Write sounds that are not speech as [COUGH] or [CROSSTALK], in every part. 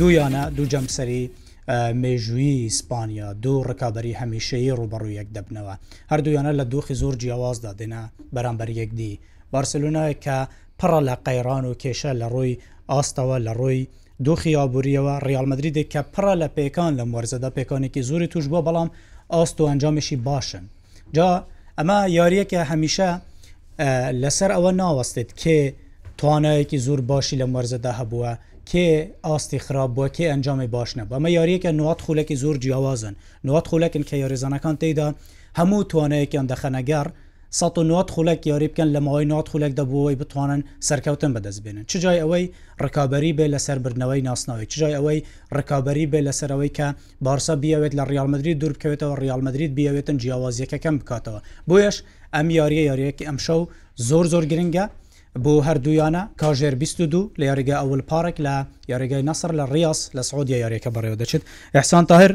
دوویانە دوو جەمسەری مێژووی ئیسپانیا دوو ڕکابی هەمیشەیە ڕوبەڕوو یەک دەبنەوە هەردوویانە لە دۆخی زۆر جیاوازدا دێنا بەرامبەر یەکدی بارسلونایە کە پڕە لە قەیران و کێشە لە ڕۆی ئاستەوە لە ڕۆی دۆخی یابوووریەوە ریالمەدرری دێککە پڕە لە پێکان لە مەرزەدا پێکانێکی زۆری توش بووە بەڵام ئاست و ئەنجامیشی باشن جا ئەمە یاریەکە هەمیشە لەسەر ئەوە ناوەستێت کێ توانایەکی زۆر باشی لە مەرزەدا هەبووە کێ ئاستی خراپ بووە کێ ئەنجامی باش نە ئەمە یاریەکە نوات خولێکی زۆر جیاوازن نوات خولەکن کە یاریزانەکان تێدا هەموو توانەیەکیان دەخەنەگەر 1990 خولێک یاری بکەن لە ماوەی نات خولێک دەبووەوەی بتوانن سەرکەوتن بەدەستبێنن چجای ئەوەی ڕکابی بێ لەسەر بردنەوەی ناسناوی چجای ئەوەی ڕکابی بێ لەسەرەوەی کە بارسا بیاوێت لە ریالمەدرری دوور بکەوێتەوە ریالمەدرید بیاوێتن جیاوازیەکەکەم بکاتەوە بۆیش ئەم یاریە یاریەکی ئەمشەو زۆر زۆر گرنگە بۆ هەردوویانە کاژێر 22 لە یاریگە ئەول پارێک لە یاریگای نەسەر لە ڕاست لە سعودیا یاریەکە بەڕێوە دەچێت ئەحسان تاهر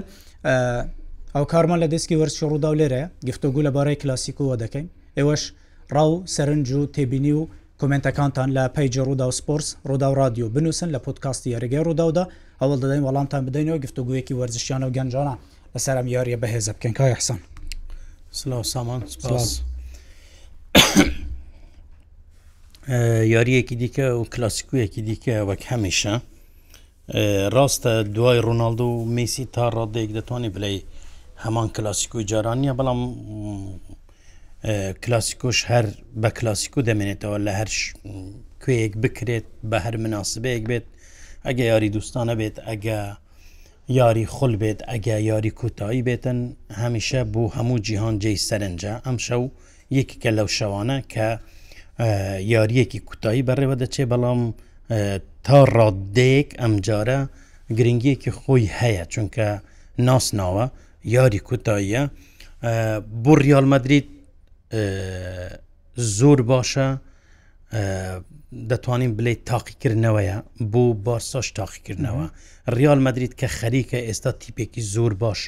ئەو کارمان لە دەستکی وەرسی ڕوودا و لێرە گفتوگو لەبارەی کلاسیکوەوە دەکەین ئێوەش ڕاو سەرنج و تێبینی و کمنتەکانتان لە پیج ڕوودا و سپۆرس ڕوودا و رادیو بنووسن لە پۆتکاستی یاریگەی ڕووداودا ئەوڵ دەدەین وەڵامتان بدەینەوە گفتوگویەکی وەرزشیانە و گەنجانە لەسەر ئەم یاریە بەهێز بکەن کا حسان سلااو سامان سپاس. یاریەکی دیکە و کلاسیکویەکی دیکە وەک هەمیشە ڕاستە دوای ڕۆناالدو و میسی تا ڕادێک دەتوانێت بلێ هەمان کلاسیک و جارانیە بەڵام کلاسیکۆش هەر بە کلاسیکو دەمێنێتەوە لە هەر کوێیەک بکرێت بە هەر مناسبەیەک بێت ئەگە یاری دوستانە بێت ئەگە یاری خل بێت ئەگە یاری کوتایی بێتن هەمیشە بوو هەموو جیهان جێی سەرنجە ئەم شەو یەکیکە لەو شەوانە کە یاریەکی کوتایی بەڕێوە دەچێ بەڵام تا ڕادێک ئەمجارە گرنگیەکی خۆی هەیە چونکە ناسناوە یاری کوتاییە بۆ ریالمەدریت زۆر باشە دەتوانین بلێ تاقیکردنەوەیە بۆ بارساش تاقیکردنەوە ریال مدریت کە خەریکە ئێستا تیپێکی زۆر باش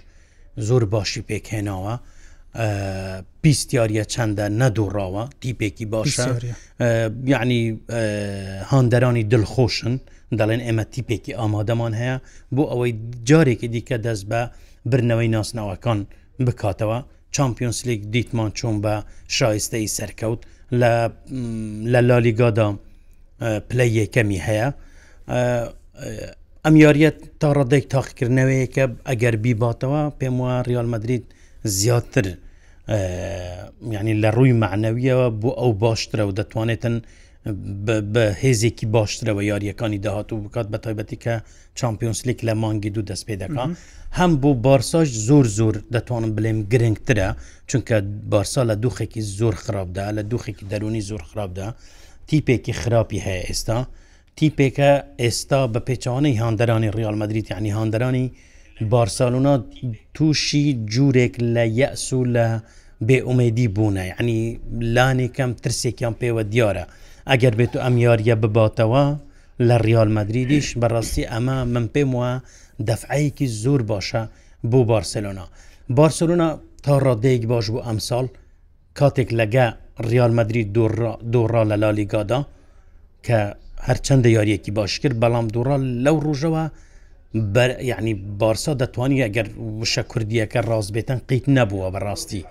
زۆر باشی پێکهێناوە پیسیارە چەندە نەدوڕاوە تیپێکی باشە یعنی هاندەرانی دڵخۆشن دەڵێن ئێمە تیپێکی ئامادەمان هەیە بۆ ئەوەی جارێکی دیکە دەست بە برنەوەی ناسناوەکان بکاتەوە چمپیۆنسلیک دیتمان چۆن بە شایستەی سەرکەوت لە لە لالیگادا پلەی یەکەمی هەیە ئەم یاریەت تا ڕدەێک تاقیکردنەوەی کە ئەگەر بیباتەوە پێم وە ریال مدرید زیاتر یعنی لە ڕووی معنەویەوە بۆ ئەو باشترە و دەتوانێتن بە هێزێکی باشترەوە یاریەکانی داهاتوو بکات بە تایبەتی کە چمپیۆنسلیک لە مانگی دوو دەست پێ دەکە هەم بۆ بارساش زۆر زۆر دەتوانم بڵێم گرنگترە چونکە بارسا لە دوخێکی زۆر خراپدا لە دوخێکی دەرونی زۆر خراپدا تیپێکی خراپی هەیە ئێستا تیپێکە ئێستا بە پێچوانەی هاندەرانی ریال مدریت یعنی هاندەرانی بارسالونا تووشی جوورێک لە یەس و لە بێئومێدی بوونە ینی لانێکم ترسێکیان پێوە دیارە ئەگەر بێت و ئەم یاریە بباتەوە لە ریال مدریدیش بەڕاستی ئەمە من پێم وە دەفعەیەکی زۆر باشە بۆ بارسلونا بارسلونا تا ڕادەیەک باش بوو ئەمساڵ کاتێک لەگە ریال مدرید دوڕا لە لالیگادا کە هەرچەندە یاریەکی باش کرد بەڵام دوڕال لەو ڕۆژەوە یعنی بارسا دەتوانانی ئەگەر وشە کوردیەکە ڕاست بێتەن قیت نەبووە بەڕاستی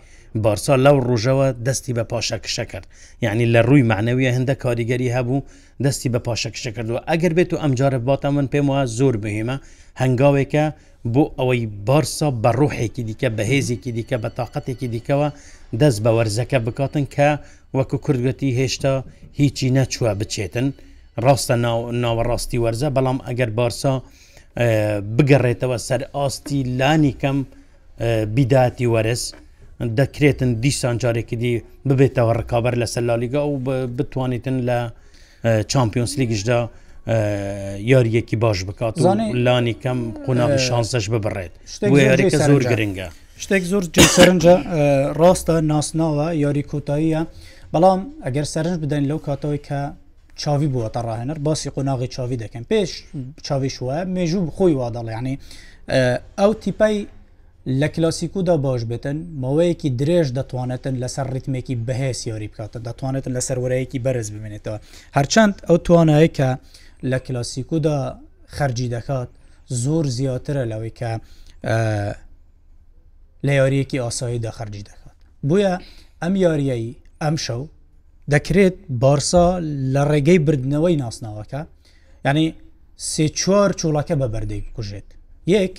بارسا لەو ڕژەوە دەستی بە پاشەکشە کرد یعنی لە ڕووی معنەویە هەندە کاریگەری هەبوو دەستی بە پاشەکشە کردووە ئەگەر بێت و ئەمجارە باتە من پێم وە زۆر بهێمە هەنگاوێکە بۆ ئەوەی بارسا بە ڕوحێکی دیکە بەهێزێکی دیکە بە تااقەتێکی دیکەوە دەست بە وەرزەکە بکاتن کە وەکو کوردگەتی هێشتا هیچی نەچووە بچێتن ڕاستە ناوەڕاستی وەرزە بەڵام ئەگەر بارسا، بگەڕێتەوە سەر ئاستی لانی کەم بیداتی وەرز دەکرێتن دیسان جارێکی دی ببێتەوە ڕکابەر لە سەلالیگا و بتوانیتن لە چمپیۆنس لیگشدا یاریەکی باش بکات لانی کەم قونا شانسەش ببڕێت یاریکە زۆر گرنگە شتێک زۆر سەرنجە ڕاستە ناسناوە یاری کۆتاییە بەڵام ئەگەر سەرنج بدەین لەو کاتەوەی کە چاوی بووە ڕاهێنەر باسی قۆناغی چاوی دەکەن پێش چاویش وە مێژوو خۆی واداڵ ینی ئەو تیپای لە کلاسیکودا باش بێتن ماوەیەکی درێژ دەتوانێتن لەسەر ریتمێکی بەهێس یاری بکاتە دەتوانێت لە سەرورەیەکی بەرز ببێنێتەوە هەرچەند ئەو توانایی کە لە کلاسیکودا خەرجی دەکات زۆر زیاترە لەوەی کە لە یاریەکی ئاسایی دەخەرجی دەکات بویە ئەم یاریایی ئەم شەو دەکرێت بارسا لە ڕێگەی بردنەوەی ناسناوەکە ینی سێ چوار چۆڵەکە بە بەردەی بکوژێت یەک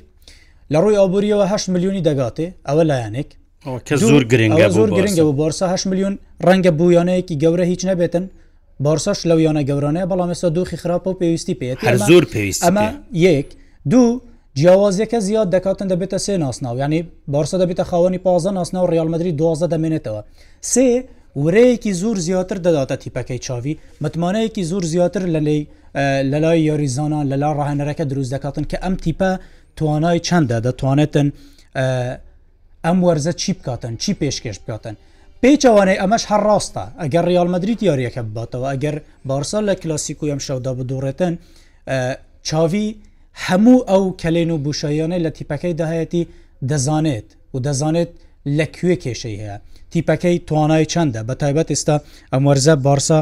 لە ڕووی ئابوووریەوە 8 میلیۆنی دەگاتێ ئەوە لایەنێک زۆر گرنگە زۆر گرنگە بۆ بارسا 8 میلیۆن ڕەنگە بوویانەیەکی گەورە هیچ نەبێتن بارساش لەو یانە گەورانەیە بەڵام ئێستا دۆخی خراپە و پێویستی پێێت زۆر پێویست ئەمە یەک دوو جیاوازەکە زیاد دەکاتن دەبێتە سێ ناسناو ینی بارسا دەبێتە خاوەنی پازە ناسنا و ڕالمەدرری دوازە دەمێنێتەوە سێ ورەیەکی زۆر زیاتر دەداتە تیپەکەی چاوی متمانەیەکی زۆر زیاتر لە لەی لە لای یاریزانان لە لا ڕاهێنەرەکە دروست دەکاتن کە ئەم تیپە توانای چەندە دەتوانێتن ئەم وەرزە چی بکاتن چی پێشکەش بکاتن پێچوانەی ئەمەش هەر ڕاستە ئەگەر ریالمەدریت یاریەکە بباتەوە ئەگەر بارسا لە کلاسیک و ئەم شەودا بدوڕێتن چاوی هەموو ئەو کەلێن و بوشایانەی لە تیپەکەی داهەتی دەزانێت و دەزانێت لەکوێ کێشەی هەیە تیپەکەی توانای چەندە بە تایبەت ئێستا ئەمەرزە بارسا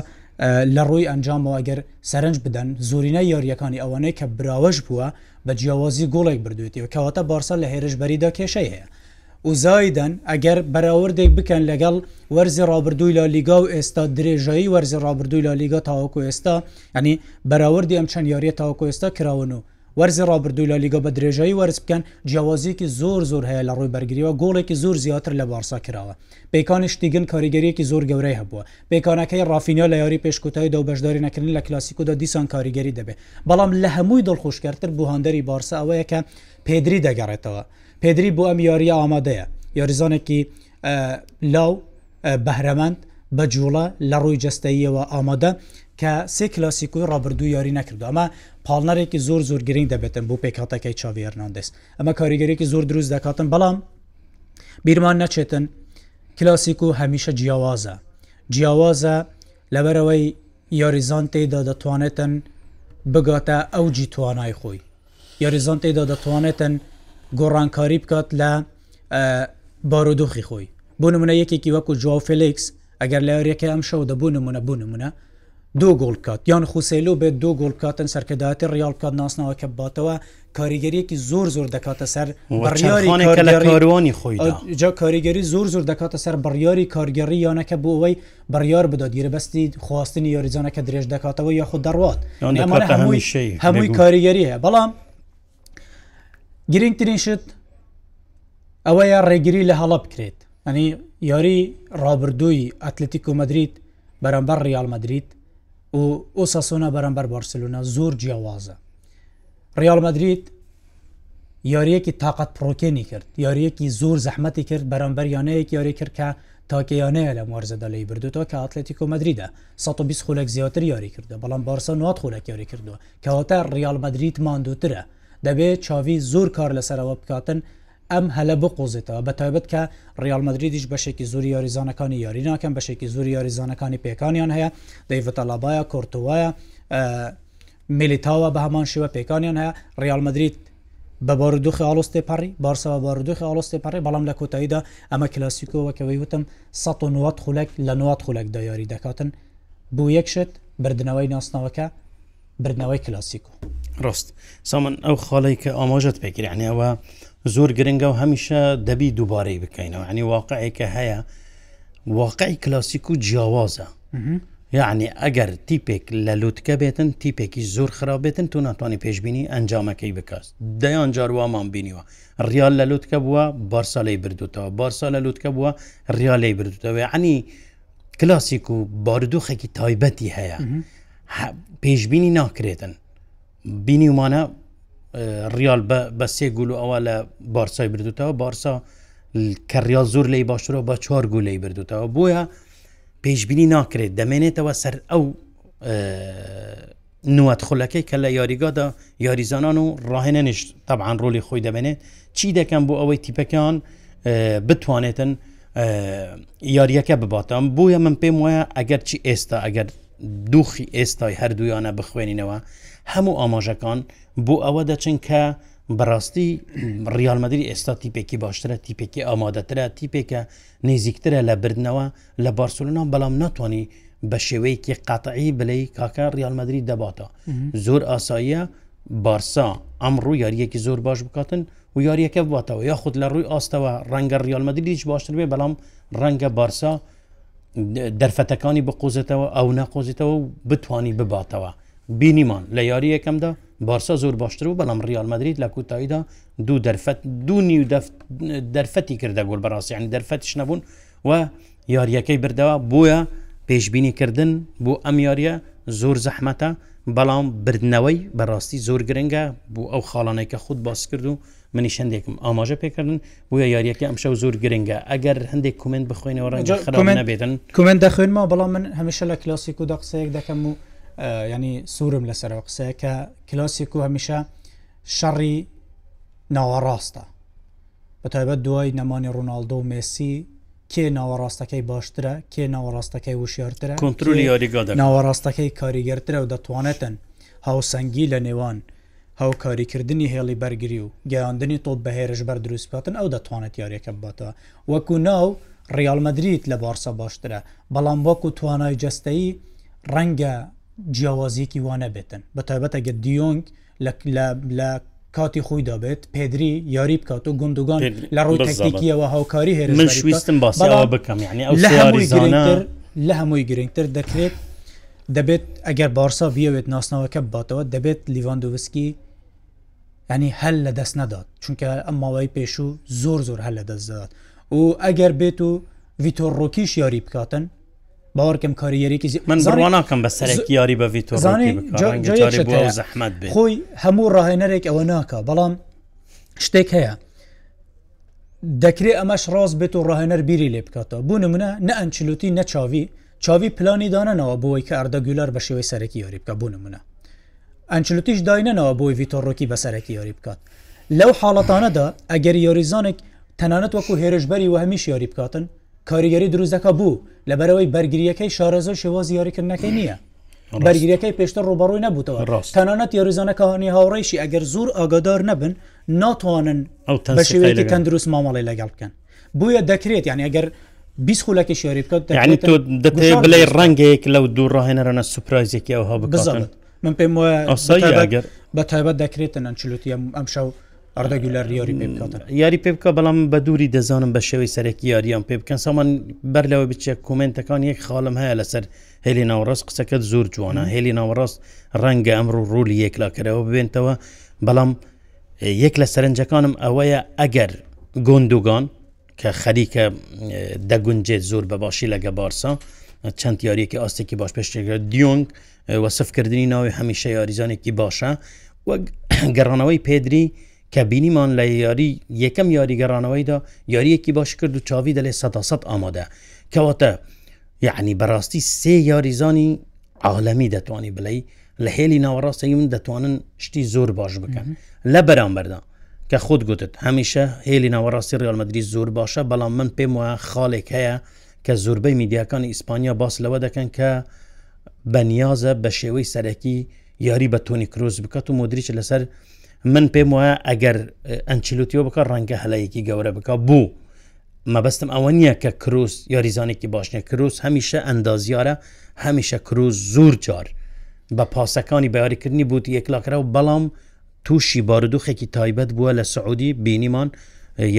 لە ڕووی ئەنجامەوە گەر سەرنج بدەن زورینە یاریەکانی ئەوانەی کە براوەش بووە بە جیاوازی گۆڵێک بردوێتەوە کەواتە بارسا لە هێرشبەریدا کێشەی هەیە. وزایدەن ئەگەر بەراوردێک بکەن لەگەڵ وەرزی ڕابردووی لا لیگا و ئێستا درێژایی وەرزی ڕابردووی لا لیگا تاواکو ئێستا ئەنی بەراوردی ئەم چەند یاریە تاواکو ئێستا کراون و وەرزی ڕابردوو لە لیگە بە درێژایی وەرز بکەن جیاوازیەکی زۆر زۆر هەیە لە ڕووی بەرگریەوە گۆڵێکی زۆر زیاتر لە بارسا کراوە پیکانی شتیگن کاریگەریەکی زۆر گەورەی هەبووە پیکانەکەی ڕافینیا لە یاری پێشکوتایدا و بەشداری نەکردن لە کلاسیکودا دیسان کاریگەری دەبێت بەڵام لە هەمووی دڵخۆشکەرتر بوهاندەری بارسا ئەوەیە کە پێدری دەگەڕێتەوە پێدری بۆ ئەم یاریە ئامادەیە یاریزانێکی لاو بەهرەمەند بە جوڵە لە ڕووی جستاییەوە ئامادە کە سێ کلاسیکوی ڕابردوو یاری نەکردو ئەمە پاڵنەرێکی زۆر زۆر گرنگ دەبێتن بۆ پێکاتەکەی چاویێرناندس ئەمە کاریگەرێکی زۆر دروست دەکاتن بەڵام بیرمان نەچێتن کلاسیک و هەمیشە جیاوازە جیاوازە لەبەرەوەی یاریزان تێدا دەتوانێتن بگاتە ئەو جی توانای خۆی یاریزان تێدا دەتوانێتن گۆڕانکاری بکات لە بارودۆخی خۆی بۆ نمونە یەکێکی وەکو جووا فلکس ئەگەر لە یاریەکە ئەم شەو دەبوو نمونە بوو نمونە دو گۆلکات یان خوسیلو بێت دو گۆلکاتن سەرکەداتی ڕالکات ناسنەوە کە باتەوە کاریگەریەکی زۆر زۆر دەکاتە سەر بڕیاریوانی خۆی جا کاریگەری زۆر زۆر دەکاتە سەر بڕیاری کارگەری یانەکە بۆ ئەوەی بڕیار بدات دیرەبەستی خواستنی یاریزانەکە درێژ دەکاتەوە یاخود دەڕات هەمووی کاریگەری هەیە بەڵام گرنگترین شت ئەوەیە ڕێگیری لە هەڵە بکرێت ئەنی یاری ڕابردووی ئەتلتیک و مدریت بەرەمبەر ریال مدریت و ئۆساسۆنا بەرەمبەر بارسلونا زۆر جیاوازە ریال مدرید یاریەکی تااقەت پرۆکێنی کرد یاریەکی زۆر زەحمەتی کرد بەرەمبەر یانەیەک یاری کرد کە تاکەیانەیە لە مارزەدا لی بردوەوە کە ئاتلتیکۆ مدریدا 120 خولێک زیاتر یاری کردە بەڵام بارسا نات خولێک یاری کردووە کەواتە ریال مدریت مادووترە دەبێت چاوی زۆر کار لەسەرەوە بکاتن ئەم هەلە بقۆزێتەوە بە تایبەت کە ریالمەدرریدیش بەشێکی زوری یاریزانەکانی یاری ناکەم بەشێکی زوری یاریزانەکانی پێکانیان هەیە دەیڤتەلابایە کورتوایە میلیتاوە بە هەمان شێوە پێکانیان هەیە ریالمەدریت بە بارودوخی ئالۆستی پەڕی بارسەوە بارودوخی ئالۆستی پەڕی بەڵام لە کۆتاییدا ئەمە کلاسیکۆوەکەوەی وتم 1990 خولک لە 90 خولکدا یاری دەکاتن بوو یەکشت بردنەوەی ناسناوەکە بردنەوەی کلاسیکۆ ڕست سامان ئەو خاڵی کە ئاماژت پێگیرانی ئەوە زۆر گرنگە و هەمیشە دەبی دووبارەی بکەینەوە عنی واقعێکە هەیە واقعی کلاسیک و جیاوازە یعنی ئەگەر تیپێک لە لوتکە بێتن تیپێکی زۆر خراپێتن تو ناتوانانی پێشببینی ئەنجامەکەی بکەست دەیان جاروامان بینیوە ریال لە لوتکە بووە بارسالی بردوتەوە بارسا لە لوتکە بووە ریالی بردوتەوە عنی کلاسیک و باردوخێکی تایبەتی هەیە پێشببینی ناکرێتن بینیمانە ریال بە سێ گول و ئەوە لە بارسای بردوتەوە بارسا کە ریال زۆر لی باشترەوە بە چوار گولەی بردوتەوە بۆیە پێشببینی ناکرێت دەمێنێتەوە سەر ئەو نوەت خولەکەی کە لە یاریگادا یاریزانان و ڕاهێنەنیش تەعاان ڕۆلی خۆی دەبێنێت چی دەکەم بۆ ئەوەی تیپەکان بتوانێتن یاریەکە بباتم بۆیە من پێم وایە ئەگەر چی ئێستا ئەگەر دوخی ئێستای هەردوویانە بخوێنینەوە هەموو ئاماژەکان بۆ ئەوە دەچن کە بەڕاستی ڕیالمەدرری ئێستا تیپێکی باشترە تیپێکی ئامادەترە تیپێکە نزیکترە لە بردنەوە لە بارسلونا بەڵام ناتوانانی بە شێوەیەکی قاتعی بلەی کاکە ریالمەدرری دەباتە زۆر ئاساییە بارسا ئەمڕوو یاریەکی زۆر باش بکاتن و یاریەکە باتەوە یا خودت لە ڕووی ئاستەوە ڕەنگە ریالمەدرری هیچ باشتر بێ بەڵام ڕەنگە بارسا دەرفەتەکانی بقۆزێتەوە ئەو نەقۆزیتەوە بتانی بباتەوە بینیمان لە یاری یەکەمدا بارسا زۆر باشتر و بەڵام ریال مدرید لە کوتاییدا دوو دەرفەت دوونی و دەرفەتی کردە گل بەڕاستی عنی دەرفەتش نەبوون و یاریەکەی بردەوە بۆیە پێشببینیکردن بۆ ئەم یاریە زۆر زەحمەتە بەڵام بردنەوەی بەڕاستی زۆر گرنگە بۆ ئەو خاڵانێکە خودت باس کرد و منی شندێکم ئاماژە پێکردن بۆیە یاریەکە ئەمشە زۆر گرنگە ئەگەر هەندێک کومنت بخوێنەوە ڕەنجە خراب نەبێتن کومنت دەخوێنمەوە بەڵام من هەمیشە لە کلاسیک و دە قسەیەک دەکەم و ینی سوورم لەسەرەوە قسەیە کە کلاسیک و هەمیشە شەڕی ناوەڕاستە بە تایبەت دوای نەمانی ڕووناالدۆ و مسی کێ ناوەڕاستەکەی باشترە کێ ناوەڕاستەکەی وشارترە کنتترلی یاریگاد ناوەڕاستەکەی کاریگەرترە و دەتوانێتن هاوسەنگی لە نێوان هاوکاریکردنی هێڵی بەرگری و گەیاندنی تۆپ بەهێرش بەر دروستپاتن ئەو دەتوانێت یاریەکە باتەوە وەکو ناو ڕیالمەدریت لە بارسە باشترە بەڵام وەکو توانای جستایی ڕەنگە جیاوازیەکی وانە بێتن بە تایبەتەگە دیۆنگ لە کاتی خۆی دەبێت پێدری یاری بکات و گندگان لە ڕووی تەکتیکیەوە هاوکاری هێر من شوویستم باسەوە بکەم ینی لە هەمووی گرنگتر دەکرێت دەبێت ئەگەر بارسا بیاوێت ناسنەوەکە باتەوە دەبێت لیڤاندووسکی ینی هەل لە دەست نەدات چونکە ئەم ماوەی پێش و زۆر زۆر هەل لە دەستدات و ئەگەر بێت و ڤیتۆڕۆکیش یاری بکاتن باوەکەم کاریەرێکی من زڕواناکەم بە سەرێک یاری بە ڤیتۆ زەحمت خۆی هەموو ڕاهێنەرێک ئەوە ناکە بەڵام شتێک هەیە دەکرێت ئەمەش ڕاست بێت و ڕاهێنەر بیری لێ بکاتەوە بوو نمونە نە ئەنچلوتی نەچاوی چاوی پلانی دانەنەوە بۆی کە ئەردەگولار بە شێوەی سەرەکی یاری بکە بوو نمونە ئەنچلوتیش داینەوە بۆی ڤیتۆڕۆکی بە سەرەکی یاری بکات لەو حاڵەتانەدا ئەگەری یاریزانێک تەنانەت وەکو هێرشبەری و هەمیش یاری بکاتن کاریگەری دروستەکە بوو لەبەرەوەی بەرگریەکەی شارەزە شێوە زیاریکردنەکەی نییە بەرگریەکەی پێشتر ڕوبەڕووی نەبووتەوە تەنانەت یاریزانەکەهانی هاوڕێشی ئەگەر زور ئاگادار نەبن ناتوانن بە شێوەیەکی تەندروست مامەڵی لەگەڵ بکەن بویە دەکرێت یعنی ئەگەر بیسخولەکی شێری بکەوت دەتێ بڵێ ڕەنگەیەک لەو دوو ڕاهێنەرەنە سوپرایزێکی ئەوها بزڵت من پێم وایە بە تایبەت دەکرێتەن ئەنچلوتی ئەم شەو ئەردەگولەر یاری پێ بکاتن یاری پێ بکە بەڵام بە دووری دەزانم بە شێوەی سەرەکی یاریان پێ بکەن سامان بەر لەوە بچێک کومنتەکان یەک خاڵم هەیە لەسەر هێلی ناوەڕاست قسەکەت زۆر جوانە هێلی ناوەڕاست ڕەنگە ئەمڕ و ڕوولی یەکلاکەرەوە ببێنتەوە بەڵام یەک لە سەرنجەکانم ئەوەیە ئەگەر گندوگان کە خەریکە دەگونجێت زۆر بە باشی لەگە بارسا چەند یاریەکی ئاستێکی باش پێشتێکگە دیۆنگ وەسفکردنی ناوی هەمیشە یاریزانێکی باشە وە [COUGHS] گەڕانەوەی پێدری کە بینیمان لە یاری یەکەم یاریگەڕانەوەیدا یاریەکی باش کرد و چاوی دەلێ سەداسەد ئامادە کەواتە یعنی بەڕاستی سێ یاریزانی عالەمی دەتوانانی بڵێ لە هێلی ناوەڕاستی من دەتوانن شتی زۆر باش بکەن لە بەرامبەردا کە خودت گوتت هەمیشە هێلی ناوەڕاستی ڕالمەدرری زۆر باشە بەڵام من پێم وایە خاڵێک هەیە کە زۆربەی میدیاکانی ئیسپانیا باس لەوە دەکەن کە بەنیازە بە شێوەی سەرەکی یاری بە تۆنی کرۆز بکات و مدریچ لەسەر من پێم وایە ئەگەر ئەنچلوتیۆ بکە ڕەنگە هەلەیەکی گەورە بکە بوو مەبەستم ئەوە نییە کە کروس یاریزانێکی باشنیە کروس هەمیشە ئەندازیارە هەمیشە کروس زور جار بە پاسەکانی بەیاریکردنی بوتی یەکلاکرا و بەڵام تووشی بارودوخێکی تایبەت بووە لە سعودی بینیمان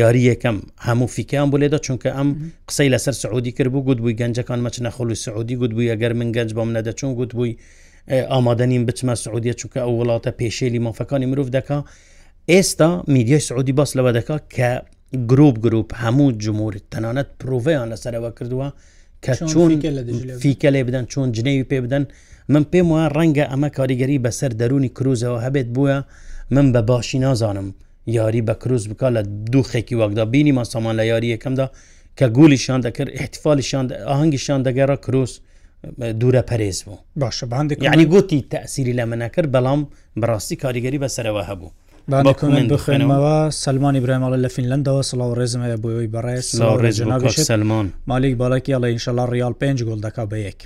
یاری یەکەم هەموو فیکیان بۆ لێدا چونکە ئەم قسەی لەسەر سعودی کردبوو گوت بووی گەنجەکان مەچ نەخۆڵی سعودی گوت بووی ئەگەر من گەنج بۆم نەدەچون گوت بووی ئامادەنیم بچمە سعودیە چونکە ئەو وڵاتە پێشێلی مافەکانی مرۆڤ دەکا ئێستا میدیای سعودی باس لەوە دەکا کە گرروپ گرروپ هەموو جمهوری تەنانەت پرۆڤیان لەسەرەوە کردووە کە چۆن فیکە لێ بدەن چۆن جنەوی پێ بدەن من پێم وایە ڕەنگە ئەمە کاریگەری بەسەر دەرونی کروزەوە هەبێت بووە من بە باشی نازانم یاری بە کروز بک لە دوو خێکی واگدا بینی ماسەمان لە یاری یەکەمدا کە گولیشان دەکرد احتیفالیشان ئاهنگگیشان دەگەڕە کروس دوورە پەرێز بوو باشە باندێک یعنی گوتی تەسیری لە منەکرد بەڵام بەڕاستی کاریگەری بەسەرەوە هەبوو باکمنت بخێنمەوە سلمانی برایماڵە لە فینلندەوە سلااو ڕێزمەیە بۆەوەی بەڕێز ڕێژنا سلمان مالیک باڵکی ئەڵە ئینشەلا ریال پێنج گۆل دەکا بە یەک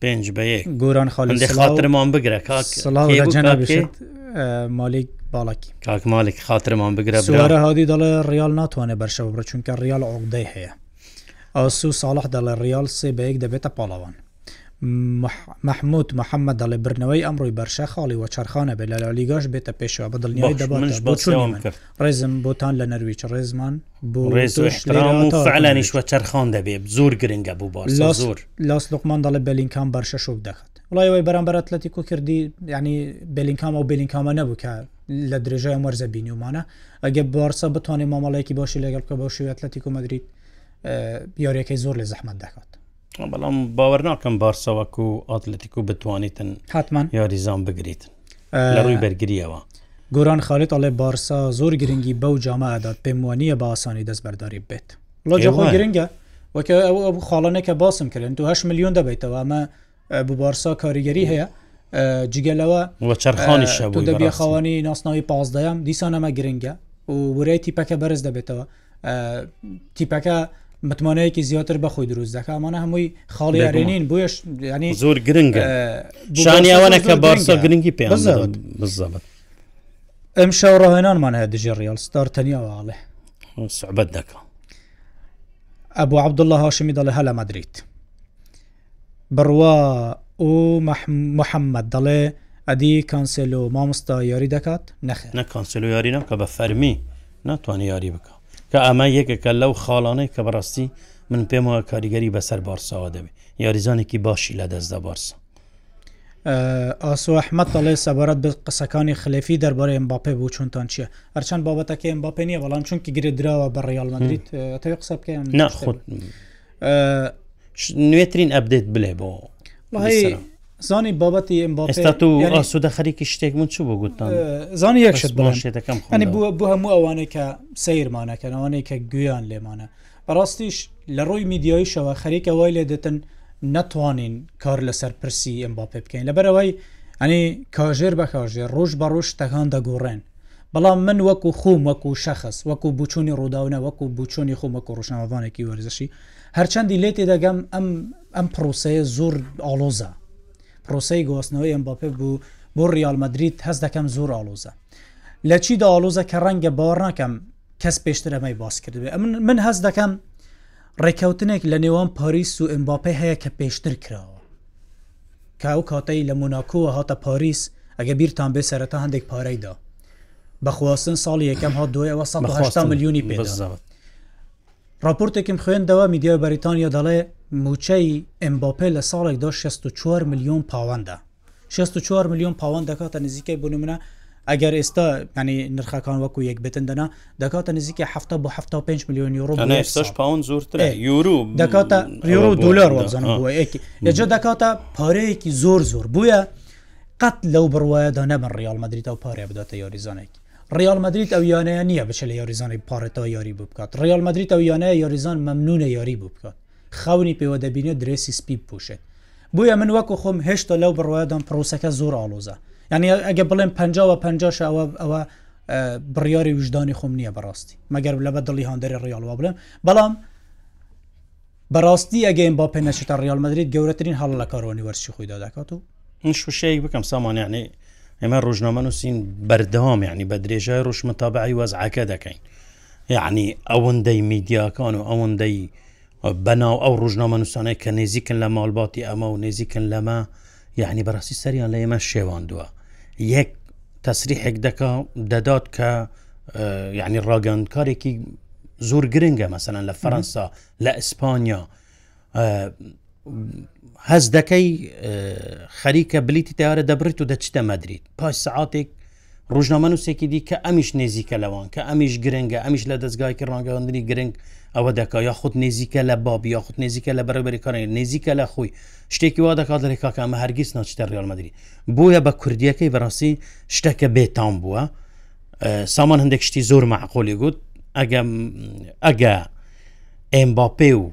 پێنج بە یەک گۆران خاڵ خاترمان بگرە کاکجانابێت مالیک باڵکی کاک مالک خاترمان بگرە سوارە هادی دەڵێ ریال ناتوانێت بەرشەوە بڕ چونکە ریال عقدەی هەیە ئاسو ساڵح دەڵێ ریال سێ بەیەک دەبێتە پاڵەوان مححمود محەممەد دەڵێ برنەوەی ئەمڕۆی بەرشە خاڵی وە چرخانە بێت لە لالیگەش بێتە پێشەوە بە دڵنیای دەبات ڕێزم بۆتان لە نەرویچ ڕێزمان بۆ ڕێزلانیشوە چرخان دەبێت زۆر گرنگە بوو بۆ زۆر لاس لقمان دەڵێ بەلینکان بەرشە شوک دەخات وڵایەوەی بەرامبەرەت لەتی کو کردی ینی بلینکام و بلینکامە نەبوو کە لە درێژای مەرزە بینیمانە ئەگە بارسە بتوانێت مامەڵەیەکی باشی لەگەڵ کە بە شوێت لەتی کومەدریت یاریەکەی زۆر لە زەحمت دەکات بەڵام باوە ناکەم بارسەوەکو و ئاتلەتیک و بتوانیتن حتمان یاریزان بگریت لە ڕووی بەرگریەوە گۆران خالیت ئەڵێ بارسا زۆر گرنگی بەو جامەدات پێم وانە بە ئاسانی دەستبەرداری بێت لەجاخۆ گرنگە وەکە ئەو خاڵانێکە باسم کردن تو 8 میلیۆن دەبیتەوە ئەمە بۆ بارسا کاریگەری هەیە جگەلەوە چرخانی شەبوو دەبی خاوەنی ناسناوی پازدەیان دیسان ئەمە گرنگە و ورەی تیپەکە بەرز دەبێتەوە تیپەکە متمانەیەکی زیاتر بەخۆی دروست دەکە ئەمانە هەمووی خاڵی یارێنین بۆیش ینی زۆر گرنگە شانیاوانە کە بارسا گرنگی پێ بزەبت ئەم شەو ڕاهێنانمان هەیە دژی ریال ستار تەنیاواڵێ سعبەت دەکە ئەبوو عبدله هاشمی دەڵێ هەلا مدریت بڕوا ئۆ محەممەد دەڵێ ئەدی کانسلۆ مامۆستا یاری دەکات نەخ نە کانسلۆ یاری نەکە بە فەرمی ناتوانانی یاری بکە کە ئەمە یەکەکە لەو خاڵانەی کە بەڕاستی من پێم وە کاریگەری بەسەر بارساوە دەبێت یاریزانێکی باشی لە دەستدا بارسە ئاسو ئەحمد دەڵێ سەبارەت بە قسەکانی خلفی دەربارەی ئەمباپێ بوو چونتان چییە هەرچەند بابەتەکە ئەمباپێ نیە بەڵام چونکی گرێ درراوە بە ڕیال مدریت تەوی قسە بکەیان ناخود نوێترین ئەبدێت بلێ بۆ زانی بابەتی ئەم ئێستا تو ئاسوودە خەریکی شتێکمون چوو بۆ گوتان زانی یەکشت بڵشێتەکەم خنی بوو هەموو ئەوانەیە کە سیرمانەکەن ئەوانەیە کە گویان لێمانە بەڕاستیش لە ڕووی میدیاییشەوە خەریکە وای لێ دەتن نتوانین کار لەسەر پرسی ئەم باپێ بکەین لەبەرەوەی ئەنی کاژێر بەکژێر ڕۆژ بە ڕۆژ تەکان دەگۆڕێن بەڵام من وەکو خۆم وەکو شەخص وەکو بچووی ڕووداونە وەکو بچووی خۆم وەکو ڕژناوانێکی وەرزشی هەرچەندی لێ تێدەگەم ئەم ئەم پرۆسەیە زۆر ئالۆزە پرۆسی گواستنەوەی ئەمباپێ بوو بۆ ریالمەدریت هەست دەکەم زۆر ئالۆزە لە چی داڵۆزە کە ڕەنگە باوەڕ ناکەم کەس پێشتر ئەمەی باس کردوێ من هەست دەکەم ڕێککەوتنێک لە نێوان پاریس و ئەمباپی هەیە کە پێشتر کراوە کە ئەو کاتەی لە موناکۆوە هاتە پاریس ئەگە بیرتان بێ سەرەتا هەندێک پارەیدا بەخواستن ساڵی یەکەم ها دوەوە 1970 میلیونی پێ راپۆرتێکم خوێندەوە میدیای بەریتانیا دەڵێ موچەی ئەمباپێ لە ساڵێکدا 64 میلیۆن پاوەندە 64 میلیۆن پاوەند دەکاتە نزیکەی بوون منە ئەگەر ئێستا ینی نرخەکان وەکو یەک بتندنا دەکاتە نزیکە هەفته بۆ 5 میلیۆن یورۆ پاون زۆرتر یورو دەکاتە یورو دلار وەزانەوەکی لەجا دەکاتە پارەیەکی زۆر زۆر بووە قەت لەو بڕواەدا نەبن ریال مدریت ئەو پارێ بداتە یاریزانێکی ریال مدریت ئەو یانەیە نییە بچە لە یاریزانانی پارێتەوە یاری بکات ریال مدریت ئەو یانەیە یاریزان مەمنونە یاری بکات خاونی پێوە دەبینێت درێسی سپی پوشێت بویە من وەکو خۆم هێشتا لەو بڕواەدان پرۆسەکە زۆر ئالۆزە ینی ئەگە بڵێن 50 50 ئەوە ئەوە بڕیاری وژدانی خۆم نییە بەڕاستی مەگەر لەبە دڵی هاندری ڕیالوە بڵێم بەڵام بەڕاستی ئەگەین با پێنەشتا ڕیالمەدرید گەورەترین هەڵ لە کارۆنی وەرسی خۆیدا دەکات و این شوشەیەک بکەم سامانیانی ئێمە ڕژنامە نووسین بەردەوام یعنی بە درێژای ڕوشمەتابعی وەزعکە دەکەین یعنی ئەوەندەی میدیاکان و ئەوەندەی بەناو ئەو ڕژنامە نووسانەی کە نێزیکن لە ماڵباتی ئەمە و نێزیکن لەمە یعنی بەڕاستی سەریان لە ئێمە شێواندووە یەک تەسریحێک دەکا دەدات کە یعنی ڕاگەاندکارێکی زۆر گرنگە مەسەەن لە فەەنسا لە ئیسپانیا هەز دەکەی خەریکە بلیتی تیارە دەبرێت و دەچتە مەدرید پاش سعاتێک ڕژنامە نووسێکی دی کە ئەمیش نێزیکە لەوان کە ئەمیش گرنگە ئەمیش لە دەستگایکە ڕانگەوەندنی گرنگ ئەوە دەکا یا خودت نێزیکە لە باب یا خودت نێزیکە لە بەرەبەریکانی نێزیکە لە خۆی شتێکی وا دەکات لە کاکەمە هەرگیز ناچتە ڕالمەدرری بۆیە بە کوردیەکەی بەڕاستی شتەکە بێتان بووە سامان هەندێک شتی زۆر معقۆلی گوت ئەگە ئەگە ئەمباپێ و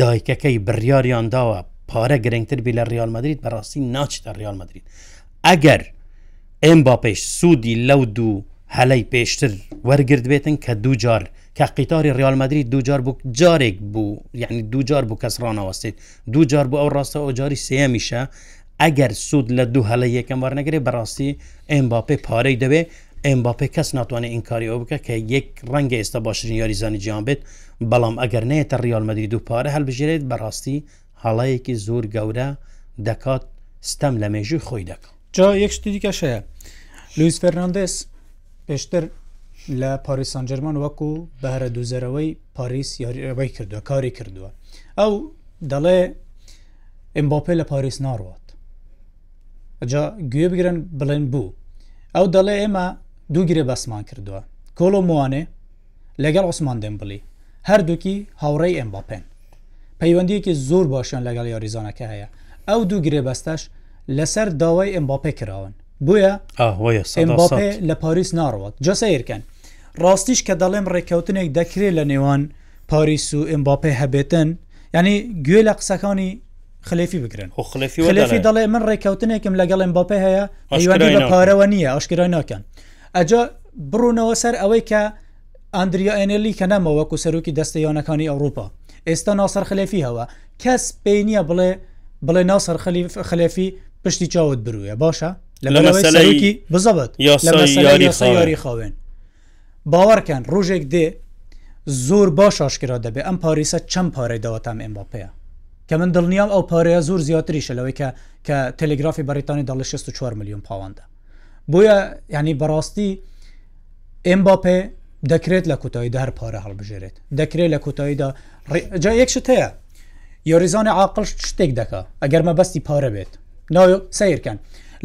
دایکەکەی بڕیاریان داوە پارە گرنگتر بی لە ریال مدرید بەڕاستی ناچتە ریال مدرید ئەگەر ئێم با پێش سوودی لەو دوو هەلەی پێشتر وەرگرت بێتن کە دوو جار کە قیتاری ریالمەدرری دوجار بوو جارێک بوو یعنی دوجار بوو کەس ڕانەوەستێت دوجار بوو ئەو ڕاستە ئەو جاری سێمیشە ئەگەر سوود لە دوو هەلە یەکەم وەرنەگرێ بەڕاستی ئەمباپێ پارەی دەبێ ئەمباپێ کەس ناتوانێت ئینکاریەوە بکە کە یەک ڕەنگە ئێستا باشترین یاریزانی جیان بێت بەڵام ئەگەر نێتە ریالمەدرری دوو پارە هەلبژێت بەڕاستی هەڵەیەکی زۆر گەورە دەکات ستەم لە مێژوی خۆی دەکات جا یەک شتی دیکەش هەیە لوئیس فەرناندس پێشتر لە پاریسان جەرمان وەکو بەرە دوزەرەوەی پاریس یاریەوەی کردووە کاری کردووە ئەو دەڵێ ئەمباپێ لە پاریس ناڕات جا گوێ بگرن بڵێن بوو ئەو دەڵێ ئێمە دووگرێ بەسمان کردووە کۆلۆموانێ لەگەڵ عوسمان دەمبلی هەردووکی هاوڕێی ئەمباپێن پەیوەندیەکی زۆر باشیان لەگەڵ یاریزانەکە هەیە ئەو دوو گرێ بەستەش لەسەر داوای ئەمباپێ کراون بویە ئەمباپێ لە پاریس ناڕوات جەسەیرکەن ڕاستیش کە دەڵێم ڕێککەوتنێک دەکرێت لە نێوان پاریس و ئەمباپێ هەبێتن ینی گوێ لە قسەکانی خلفی بگرن خلفی دەڵێ من ڕێککەوتنێکم لەگەڵ ئەمباپێ هەیە ئەیوانی لە پارەوە نییە ئاشکرای ناکەن ئەجا بڕونەوە سەر ئەوەی کە ئەندریا ئەنلی کە نەمەوەکو سەرروکی دەستەیانەکانی ئەوروپا ئێستا ناسەر خلفی هەوە کەس پێی نییە بڵێ بڵێ ناسەر خلیف خلفی پشتی چاوت برویە باشە لەکی بزەبت یاری خاوێن باوەڕکەن ڕۆژێک دێ زۆر باش ئاشکرا دەبێ ئەم پاریسە چەند پارەی داواتام ئەمباپەیە کە من دڵنیام ئەو پارەیە زۆر زیاتریشە لەوەی کە کە تەلگرافی بەریتانی داڵ 64 میلیۆن پاوەندە بۆیە ینی بەڕاستی ئمباپێ دەکرێت لە کۆتاییدا هەر پارە هەڵبژێرێت دەکرێت لە کۆتاییدا جا یەکشت هەیە یۆریزانی عاقل شتێک دکا ئەگەر مە بەستی پارە بێت ناو سیرکەن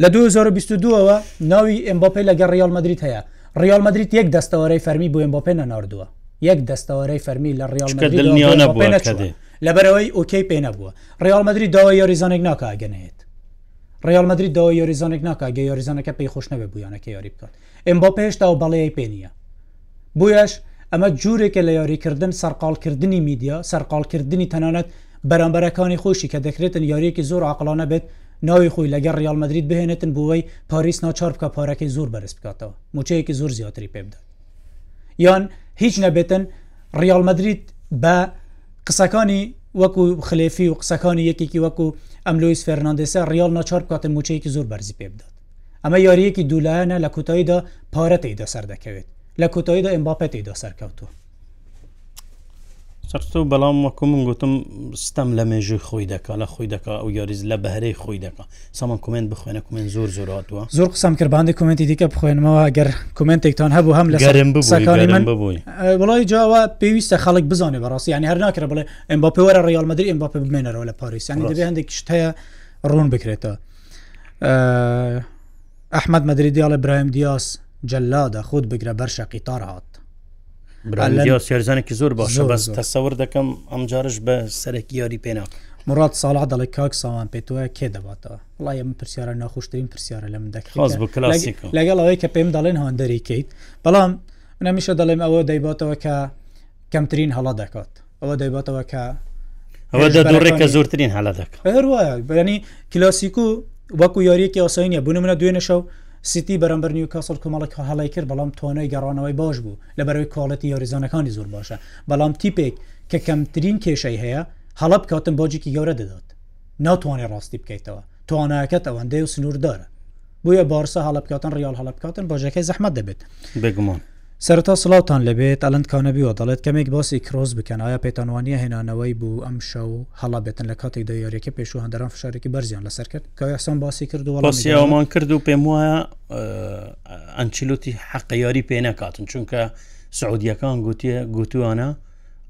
لە 2022ەوە ناوی ئەمبپی لەگە ریال مدریت هەیە ریال مدریت یەک دەستەوەرەی فەرمی بۆ ئەمبپێ نەناردووە یەک دەستەوەرەی فەرمی لە ریال لەبەرەوەی ئۆکەی پێ نەبووە ریال مدرری داوای یۆریزانێک ناکگەنێت ریال مدرری داوای یۆریزانێک ناکگە یۆریزانەکە پێی خۆش نەبێ بوویانەکە یاری بکات ئەمبۆ پێشتا و بەڵەیە پێ نییە بۆیش ئەمە جوورێکە لە یاریکردن سەرقالکردنی میدیا سەرقالکردنی تەنانەت بەرامبەرەکانی خۆشی کە دەکرێتن یاریەکی زۆر عقلانە بێت ناوی خۆی لەگەر ریال مدرید بهێنێتن بووەی پاریس ناچار بکە پارەکەی زۆر بەرز بکاتەوە موچەیەکی زۆر زیاتری پێبدات یان هیچ نەبێتن ریال مدرید بە قسەکانی وەکو خلێفی و قسەکانی یەکێکی وەکو ئەملویس فەرناندسە ریال ناچار بکاتن موچەیەکی زۆر بەرزی پێبدات ئەمە یاریەکی دوولایەنە لە کوتاییدا پارەتیدا سەر دەکەوێت لە کوتاییدا ئەمباپەتیدا سەرکەوتوە چرتۆ بەڵام وەکو من گوتم ستەم لە مێژوی خۆی دەکا لە خۆی دەکا ئەو یاریز لە بەهرەی خۆی دەکا سامان کومنت بخوێنە کومنت زۆر زۆراتوە زۆر قسام کردباندی کومنتی دیکە بخوێنمەوە گەر کومنتێکتان هەبوو هەم لە وڵی جاوە پێویستە خەڵک بزانێ بەڕاستی ینی هەر ناکرە بڵێ ئەم با پێوەرە ڕیالمەدرری ئەم با پێ بمێنەرەوە لە پاریسیانی دەبێ هەندێک شتەیە ڕوون بکرێتەوە ئەحمد مەدرری دیاڵە برایم دیاس جەلادا خودت بگرە بەر شەقیتار هاات سێرزانێکی زۆر باشە بەس تەسەور دەکەم ئەم جارش بە سەرەکی یاری پێنا مرات ساڵا دەڵی کاک ساوان پێتوە کێ دەباتەوە وڵای ئەم پرسیارە ناخۆشترین پرسیارە لە من دەکڕاز لەگەڵ ئەوەی کە پێم دەڵێن هەندەری کەیت بەڵام منەمیشە دەڵێم ئەوە دەیباتەوە کە کەمترین هەڵا دەکات ئەوە دەیباتەوە کە ئەوە دەڕێکە زۆرترین هەڵا دەکات هەروە بەنی کلاسیک و وەکو یاریەکی ئاساینە بوون منە دوێنە شەو سیتی بەرەمبەر نیو کەسڵ کۆمەڵک هەڵی کرد بەڵام تۆنەی گەڕانەوەی باش بوو لە بەرەوەی کاڵەتی یاریزانەکانی زۆر باشە بەڵام تیپێک کە کەمترین کێشەی هەیە هەڵە بکاتن باجێکی گەورە دەدات ناتوانێت ڕاستی بکەیتەوە توانایەکەت ئەوەندەی و سنووردارە بۆیە بارسە هەڵە بکاتن ریال هەڵە بکاتن باژەکەی زەحمە دەبێت بگومان سەرتا سلااوان لەبێت ئەلند کانەبیەوە دەڵێت کەمێک باسی کرۆز بکەن ئایا پێتانوانیە هێنانەوەی بوو ئەم شەو هەڵا بێتن لە کاتێک دەیارێکە پێش و هەندران فشارێکی بەرزیان لەسەر کرد کەسان باسی کردو باسیەوەمان کرد و پێم وایە ئەنچیلوتی حەقییاری پێ نەکاتن چونکە سعودیەکان گوتیە گوتوانە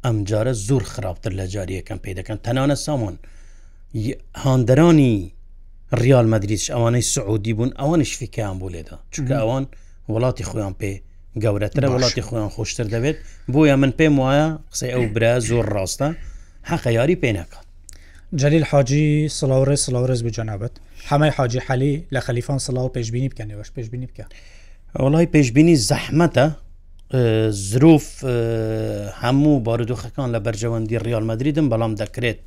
ئەم جارە زۆر خراپتر لە جاریەکەم پێ دەکەن تەنانە سامون هاندرانی ریال مەدریش ئەوانەی سعودی بوون ئەوانش فیکیان بۆ لێدا چونکە ئەوان وڵاتی خۆیان پێ گەورەترە وڵاتی خۆیان خۆشتر دەبێت بۆیە من پێم وایە قسەی ئەو برا زۆر ڕاستە حەق یاری پێینەکە جلیل حاجی سلااورێ سلااورز بجانابەت حمای حاجی حەلی لە خەلیفان سلااو پێشببینی بکەنەوەش پێشببینی بکە وڵی پێشببینی زەحمەتە زروف هەموو بارودۆخەکان لە بەرژەوەندی ریالمەدریدن بەڵام دەکرێت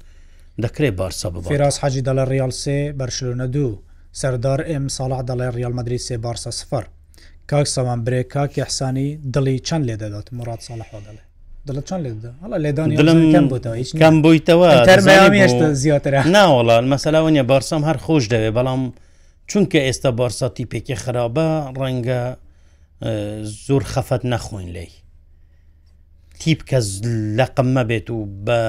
دەکرێت بارسا بە فراس حاجی دەڵە ریال سێ بەرشلونە دوو سەردار ئم ساڵح دەڵێ ریالمەدرری سێ بارسە سفر کاک سامان برێک کاکی حسانی دڵی چەند لێ دەدات مرات ساڵەحۆ دەڵێ دڵ چند لێدا هەڵ لێدانیم کەم بوویتەوە تەرمەێشتا زیاتر ناوەڵان مەسەلاوەنیە بارسام هەر خۆش دەوێ بەڵام چونکە ئێستا بارساتی پێکی خراپە ڕەنگە زۆر خەفەت نەخۆین لی تیپ کە لە قممە بێت و بە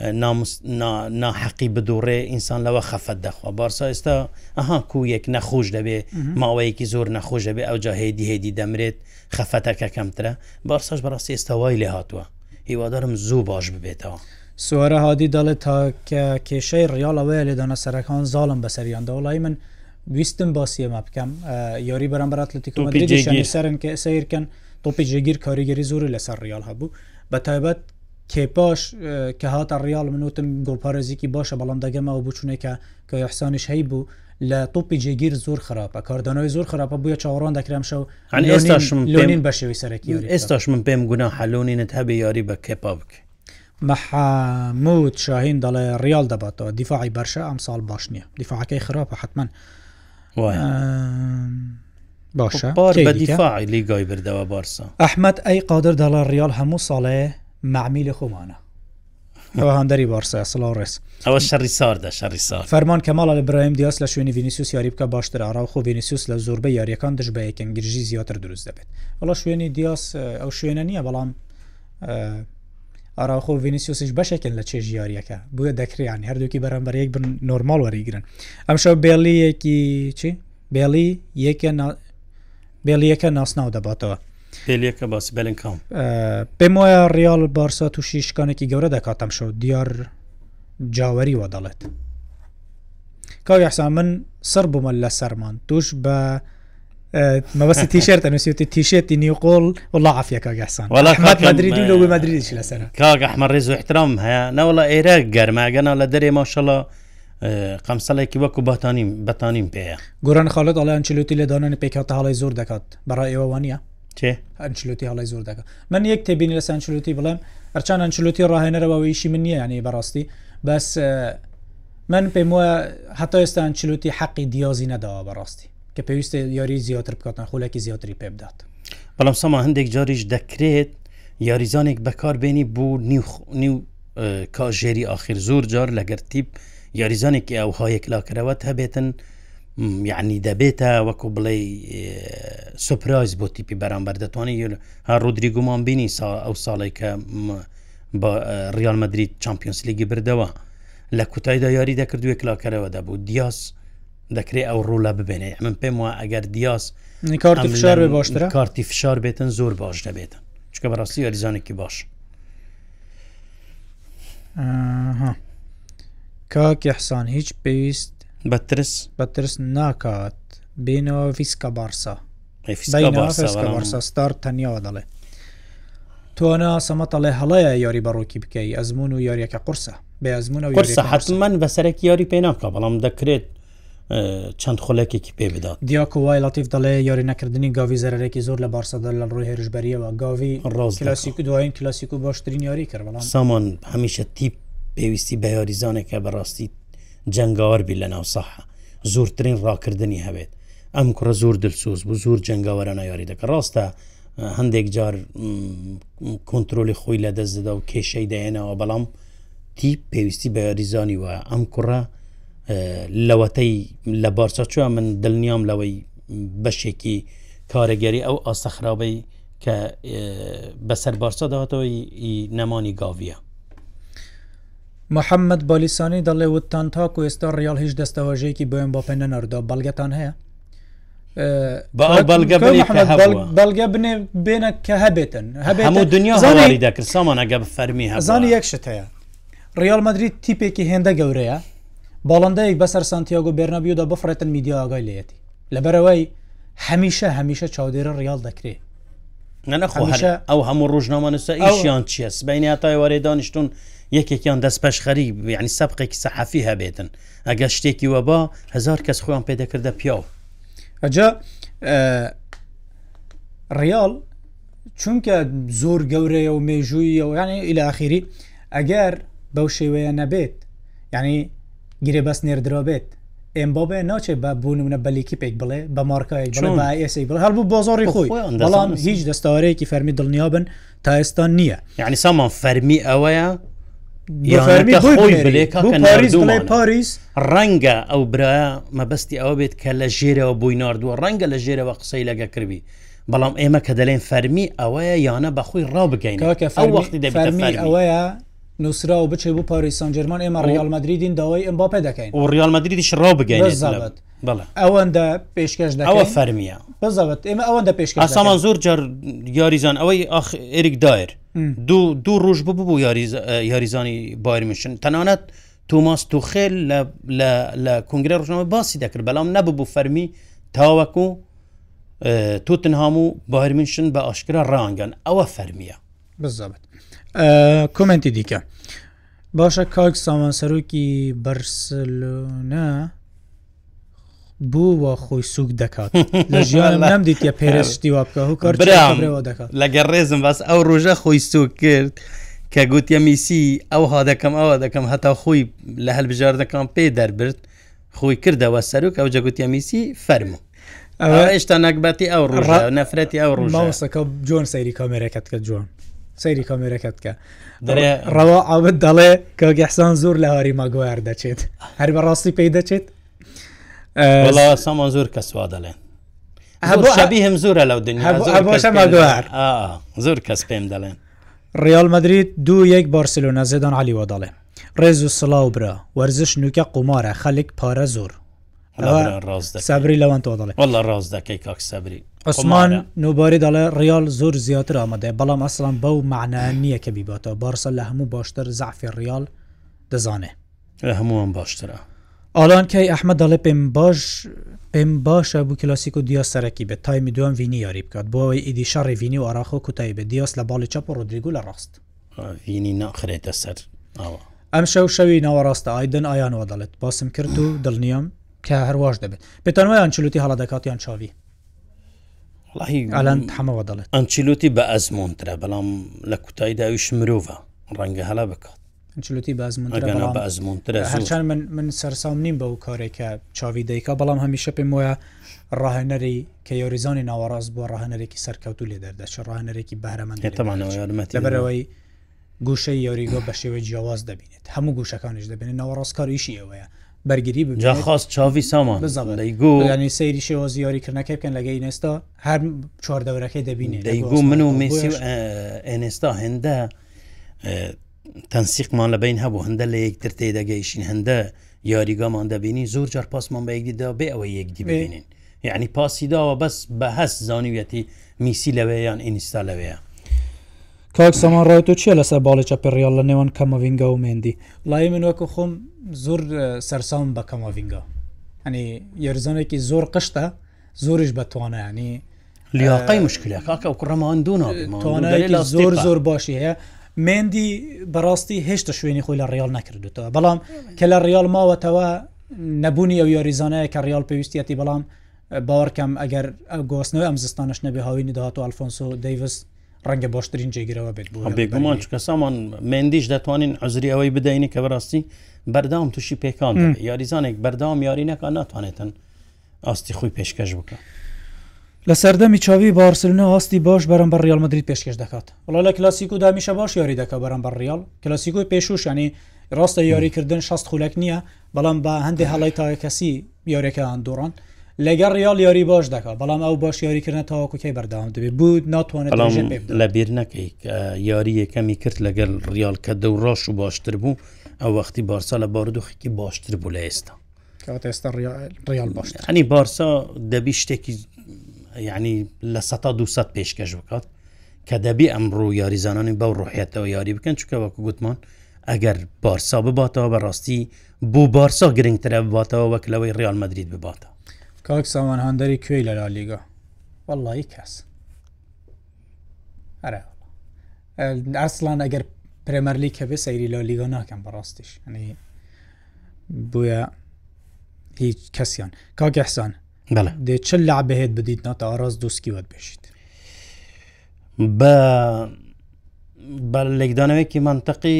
ناحقی بدوڕێ ئینسان لەوە خەفەت دەخوا بارسا ئێستا ئەها کویەک نەخۆش دەبێ ماوەیەکی زۆر نەخۆش دەبێ ئەو جا هێدی هێدی دەمرێت خەفەتەکە کەمترە بارساش بەڕاستی ئێستاوای لێ هاتووە هیوادارم زوو باش ببێتەوە. سووارە هادی دەڵێت تا کێشەی ڕیاڵەوەی لێدانە سەرەکان زاڵم بەسەریاندا وڵی من ویستم باسیێمە بکەم یاری بەرەمبرات لە تیکۆمەدی سەرن کە سیرکەن تۆپی جێگیر کاریگەری زۆری لەسەر ریال هەبوو بە تایبەت کێپاش کە هاتە ڕیال منوتم گۆپارێزیکی باشە بەڵام دەگەمەوە بچونێکە کە یحسانش هەی بوو لە تۆپی جێگیر زۆر خراپە کاردانەوەی زۆر خراپە بووە چاوەڕان دەکرام شەو ئێستاشین بە شێوی سەرەکی ئێستاش من پێم گونا حلونینت هەبێ یاری بە کێپا بکە مححمود شاهین دەڵێ ریال دەباتەوە دیفاعی بەرشە ئەم ساڵ باش نییە دیفاعەکەی خراپە حتمما باشە بە دیفاعی لیگای بردەوە بارسا ئەحمد ئەی قادر دەڵە ریال هەموو ساڵەیە معمی لە خۆمانە ئەوە هەندری بارسە سڵاو ڕێس ئەوە شەڕی ساردە شەڕی سا فەرمان کەماڵە لە برایم دیاس لە شوێنی ڤینیسیوس یاری بکە باشتر ئارا خۆ ڤینیسیوس لە زۆربەی یاریەکان دش بە یەکەنگرژی زیاتر دروست دەبێت ئەڵە شوێنی دیاس ئەو شوێنە نییە بەڵام ئاراخۆ ڤینیسیوسش بەشێکن لە چێژ یاریەکە بووە دەکریان هەردووکی بەرەمبەر یەک بن نۆرمال وەریگرن ئەمشە بێڵیەکی چی بێڵی یەکە بێڵیەکە ناسناو دەباتەوە پێلەکە باسی بەلنکم پێم وایە ریال بارسا تووشی شکانێکی گەورە دەکاتم شەو دیار جاوەری وە دەڵێت کاو یحسا من سەر بوومە لە سەرمان توش بە مەبەستی [LAUGHS] تیشێت ئەنووسێتی تیشێتی نیوقۆڵ وڵا عافیەکە گەسان وڵات مدرری لەوی مدرریشی لەسەر کاگە حمە ڕێز و احترام هەیە نەوەڵە ئێرە گەرماگەنا لە دەرێ ماشەڵە قەمسەڵێکی وەکو بەتانیم بەتانیم پێەیە گۆران خاڵت ئەڵیان چلوتی لە دانانی پێکات هاڵی زۆر دەکات بەڕای ئێوە وانە چێ ئەنچلوتی هەڵی زۆر دەکە من یەک تێبینی لە سانچلوتی بڵێم ئەرچان ئەنچلوتی ڕاهێنەرەوەیشی من نییە ینی بەڕاستی بەس من پێم وە هەتا ئێستا ئەنچلوتی حەقی دیۆزی نەداوە بەڕاستی کە پێویستە یاری زیاتر بکاتن خولەکی زیاتری پێ بدات بەڵام سەما هەندێک جاریش دەکرێت یاریزانێک بەکاربێنی بوو نیو کاژێری آخر زۆر جار لەگەر تیب یاریزانێکی ئەوهایەک لاکرەوەت هەبێتن و یعنی دەبێتە وەکو بڵێ سوپرایز بۆ تیپی بەرامبەر دەتوانانی ها ڕودری گومان بینی سا ئەو ساڵێک کە بە ریال مدرید چمپیۆنس لیگی بردەوە لە کوتایدا یاری دەکردوێ کلاکەرەوە دەبوو دیاس دەکرێت ئەو ڕوولا ببێنێ من پێم وە ئەگەر دیاس کارتی فشار باشتر کارتی فشار بێتن زۆر باش دەبێتن چکە بەڕاستی یاریزانێکی باش کاکی حسان هیچ پێویست بەترس بەترس ناکات بینەوە ویسکە بارسا ستار تەنیاوە دەڵێ تۆنا سەمەتەڵێ هەڵەیە یاری بەڕۆکی بکەی ئەزمون و یاریەکە قرسە بێ ئەزمونە قرسە حتممەن بەسەرێک یاری پێ ناکە بەڵام دەکرێت چەند خولەکێکی پێ بدات دیاکو وای لاتیف دەڵێ یاری نەکردنی گاوی زەرێکی زۆر لە بارسەدا لە ڕووی هێرشبەریەوە گاوی ڕاز کلاسیک دوایین کلاسیک و باشترین یاری کردڵام سامان هەمیشە تیپ پێویستی بە یاریزانێکە بەڕاستی جەنگاوەەر بی لە ناو سەحە زورترین ڕاکردنی هەبێت ئەم کوڕە زۆر دلسوز بوو زۆر جەنگاوەرانە یاری دەکە ڕاستە هەندێک جار کنتترۆلی خۆی لە دەستدا و کێشەی دەێنەوە بەڵام تی پێویستی بە یاریزانی وە ئەم کوڕە لەوەتەی لە بارچە چوە من دڵنیام لەوەی بەشێکی کارەگەری ئەو ئاستەخرابەی کە بەسەر بارچە داهاتەوەی نەمانی گاویە محەممەد بالیسانی دەڵێ وتتان تاکو ئێستا ڕیال هیچ دەستەوەژەیەکی بۆیان بۆ پێنە نەردا بەڵگەتان هەیە بەڵگە بنێ بێنە کە هەبێتن هەموو دنیا زانانی دەکرد سامانەگە فەرمی هەزانی یەکشت هەیە ریال مدرید تیپێکی هێندە گەورەیە باڵندەیەک بەسەر سانتیاگو بێرنەبیودا بفرێتن میدیا ئاگای لەتی لەبەرەوەی هەمیشە هەمیشە چاودێرە ریال دەکرێت نەنەخۆ ئەو هەموو ڕژنامە نووسە ئیشیان چیە بینینیاتای وەێ دانیشتون یەکێکیان دەستپەشخەری یعنی سەبقێکی سەحەفی هەبێتن ئەگە شتێکی وە بە هزار کەس خۆیان پێدەکردە پیاو ئەجا ڕیال چونکە زۆر گەورەیە و مێژووی و یانی ئیلاخیری ئەگەر بەو شێوەیە نەبێت ینی گرێبەست نێردرا بێت ئەم بۆ بێ ناچێ بە بوونمە بەلیکی پێک بڵێ بە مارکای بەسی بڵ هەڵبوو بۆزۆری خۆی بەڵام هیچ دەستاوارەیەکی فەرمی دڵنییا بن تا ئێستا نییە یعنی سامان فەرمی ئەوەیە پاریس ڕەنگە ئەو برایە مەبەستی ئەوە بێت کە لە ژێرەوە بووی نردووە ڕەنگە لە ژێرەوە قسەی لەگە کردی بەڵام ئێمە کە دەلێن فەرمی ئەوەیە یانە بەخۆی ڕابگەین ئەو وقتی دەفەرمی ئەوەیە نووسرا و بچێ بۆ پاریسان جرمان ئێمە ریال مدرریدین داوای ئەم باپە دەکەین و ریال مدرریدیش ڕاو بگەینێت ئەوەندە پێشکەش ئەوە فەرمیە بزەوت ئێمە ئەوەندە پێشکە سامان زۆر جار یاریزان ئەوەی ئاخ ئێریک دایر دوو دوو ڕۆژ ببوو یاریزانی بارمیشن تەنانەت توماس توخێل لە کنگرە ڕژنەوەی باسی دەکرد بەڵام نەببوو فەرمی تاوەکو توتنهام و باهرمنشن بە ئاشکرا ڕانگەن ئەوە فەرمیە بزەبێت کمنتی دیکە باشە کاک سامان سەرۆکی بەرسلۆە بوو بۆ خۆی سوک دەکات لە ژیان نم دیتە پێرەشتی وا بکە و کارەوە دەکات لەگە ڕێزم باس ئەو ڕۆژە خۆی سوک کرد کە گوتیە میسی ئەو ها دەکەم ئەوە دەکەم هەتا خۆی لە هەلبژار دەکەم پێ دەربرد خۆی کردەوە سەرک ئەو جەگوتیە میسی فەرمو ئێشتا نەکبەتی ئەو ڕۆژ نەفرەتی ئەو ڕۆژ ماوسەکە جۆن سەیری کامێرەکەت کە جوان سەیری کامێرەکەت بکە ڕەوە ئاوت دەڵێ کە گەحسان زۆر لە هاری ماگوار دەچێت هەر بە ڕاستی پێی دەچێت سامان زۆر کە سوا دەڵێن شبی هەم زۆرە لەو دنیا ماگوار زۆر کەس پێم دەڵێن ریال مدرید دو یەک بارسلۆنا زێدان علیوە دەڵێ ڕێز و سلااو برا وەرزش نوکە قومارە خەلێک پارە زۆر سابری لەوان تۆ دەڵێ وله ڕاز دەکەی کاک سەبری عسمان نوباری دەڵێ ریال زۆر زیاتر ئامادەێ بەڵام ئەسلان بەو معنای نییە کە بیباتەوە بارسە لە هەموو باشتر زعفی ریال دەزانێ لە هەمووان باشترە ئالان کەی ئەحمە دەڵێ پێم باش پێم باشە بوو کلاسیک و دیاس سەرەکی بە تایمی دوم وینی یاری بکات بۆەوەی ئیدی شەڕی وینی و عراخۆ کوتایی بە دیاس لە باڵی چاپ و ڕۆدریگو لە ڕاست وینی ناخرێتە سەر ئەم شەو شەوی ناوەڕاستە ئایدن ئایانەوە دەڵێت باسم کرد و دڵنیام کە هەرواش دەبێت بێتانوایان چلوتی هەڵا دەکاتیان چاوی ئالان هەمەوە دەڵێت ئەنچلوتی بە ئەزمونترە بەڵام لە کوتایی داویش مرۆڤە ڕەنگە هەلا بکات چلوتی بازمونترە هەرچەند من من سەرسام نیم بە و کارێکە چاوی دەیکا بەڵام هەمیشە پێم وایە ڕاهێنەری کە یۆریزانی ناوەڕاست بۆ ڕاهەنەرێکی سەرکەوتو لێ دەردەچ ڕاهەنەرێکی بەرەمەندێتەمانەوەمەتی لەبەرەوەی گوشەی یۆریگۆ بە شێوەی جیاواز دەبینێت هەموو گوشەکانیش دەبێنێت ناوەڕاستکاریشی ئەوەیە بەرگری بجا خاست چاوی سامان ینی سەیری شێوە زیۆریکردنەکە بکەن لەگەی نێستا هەر چواردەورەکەی دەبینێ دەیگو من و میسی ئێنێستا هێندە تەنسیقمان لە بین هەبوو هەندە لە یەکتر تێدەگەیشین هەندە یاریگامان دەبینی زۆر جار پاسمان بە یەکدیدا بێ ئەوە یەکدی ببینین یعنی پاسیداوە بەس بە هەست زانویەتی میسی لەوەیان ئینستا لەوەیە کاک سەمان ڕای تۆ چیە لەسەر باڵی چەپەڕیال لە نێوان کەمەڤینگە و مێندی لای من وەکو خۆم زۆر سەرسام بە کەمەڤینگە هەنی یاریزانێکی زۆر قشتە زۆریش بەتوانانی لیاقای مشکلە کاکە و کوڕەمان دونا زۆر زۆر باشی هەیە مێندی بەڕاستی هێشتا شوێنی خۆی لە ڕیال نەکردوتەوە بەڵام کە لە ڕیال ماوەتەوە نەبوونی ئەو یاریزانەیە کە ڕیال پێویستیەتی بەڵام باوەڕکەم ئەگەر گۆستنەوە ئەم زستانش نەبێ هاوینی داهات و ئەلفۆنسۆ دەیوس ڕەنگە باشترین جێگرەوە بێت بێگومان کە سامان مندیش دەتوانین ئەزری ئەوەی بدەینی کە بەڕاستی بەردام تووشی پێکان یاریزانێک بەردام یارینەکە ناتوانێتن ئاستی خۆی پێشکەش بکە. لە سەردەمی چاوی بارسلنە هەستی باش بەرەم بە ریالمەدرری پێشکەش دەکات وڵا لە کلاسیک و دامیشە باش یاری دەکە بەرەم بە ریال کلاسیکۆی پێشوشانی ڕاستە یاریکردن شست خولەک نییە بەڵام بە هەندێک هەڵی تاکەسی یاریەکە ئەندۆڕان لەگەر ریال یاری باش دەکات بەڵام ئەو باش یاریکردن تاواکوکەی بەرداوام دەبێت بود ناتوانێت لەبیر نەکەی یاری یەکەمی کرد لەگەر ریال کە دە ڕاش و باشتر بوو ئەو وەختی بارسا لە باودوخێکی باشتر بوو لە ئێستا ئێستا ریال باش هەنی بارسا دەبی شتێکی یعنی لە سە تا 200 پێشکەش بکات کە دەبی ئەمڕۆ یاریزانانی بەو ڕۆحێتەوە یاری بکەن چکە وەکو گوتمان ئەگەر بارسا بباتەوە بەڕاستی بۆ بارسا گرنگترە بباتەوە وەک لەوەی ریال مدرید بباتە کاک ساوان هەندەری کوێی لە لالیگا وەڵی کەس ئەرە ئەسلان ئەگەر پرێمەرلی کە بێ سەیری لە لیگۆ ناکەم بەڕاستیش ئەنی بویە هیچ کەسیان کاگەحسان دێ چ لا بەهێت بدیت ناتە ئاراز دووسکیوت بێشیت بە بە لێکدانەوەیکی منتەقی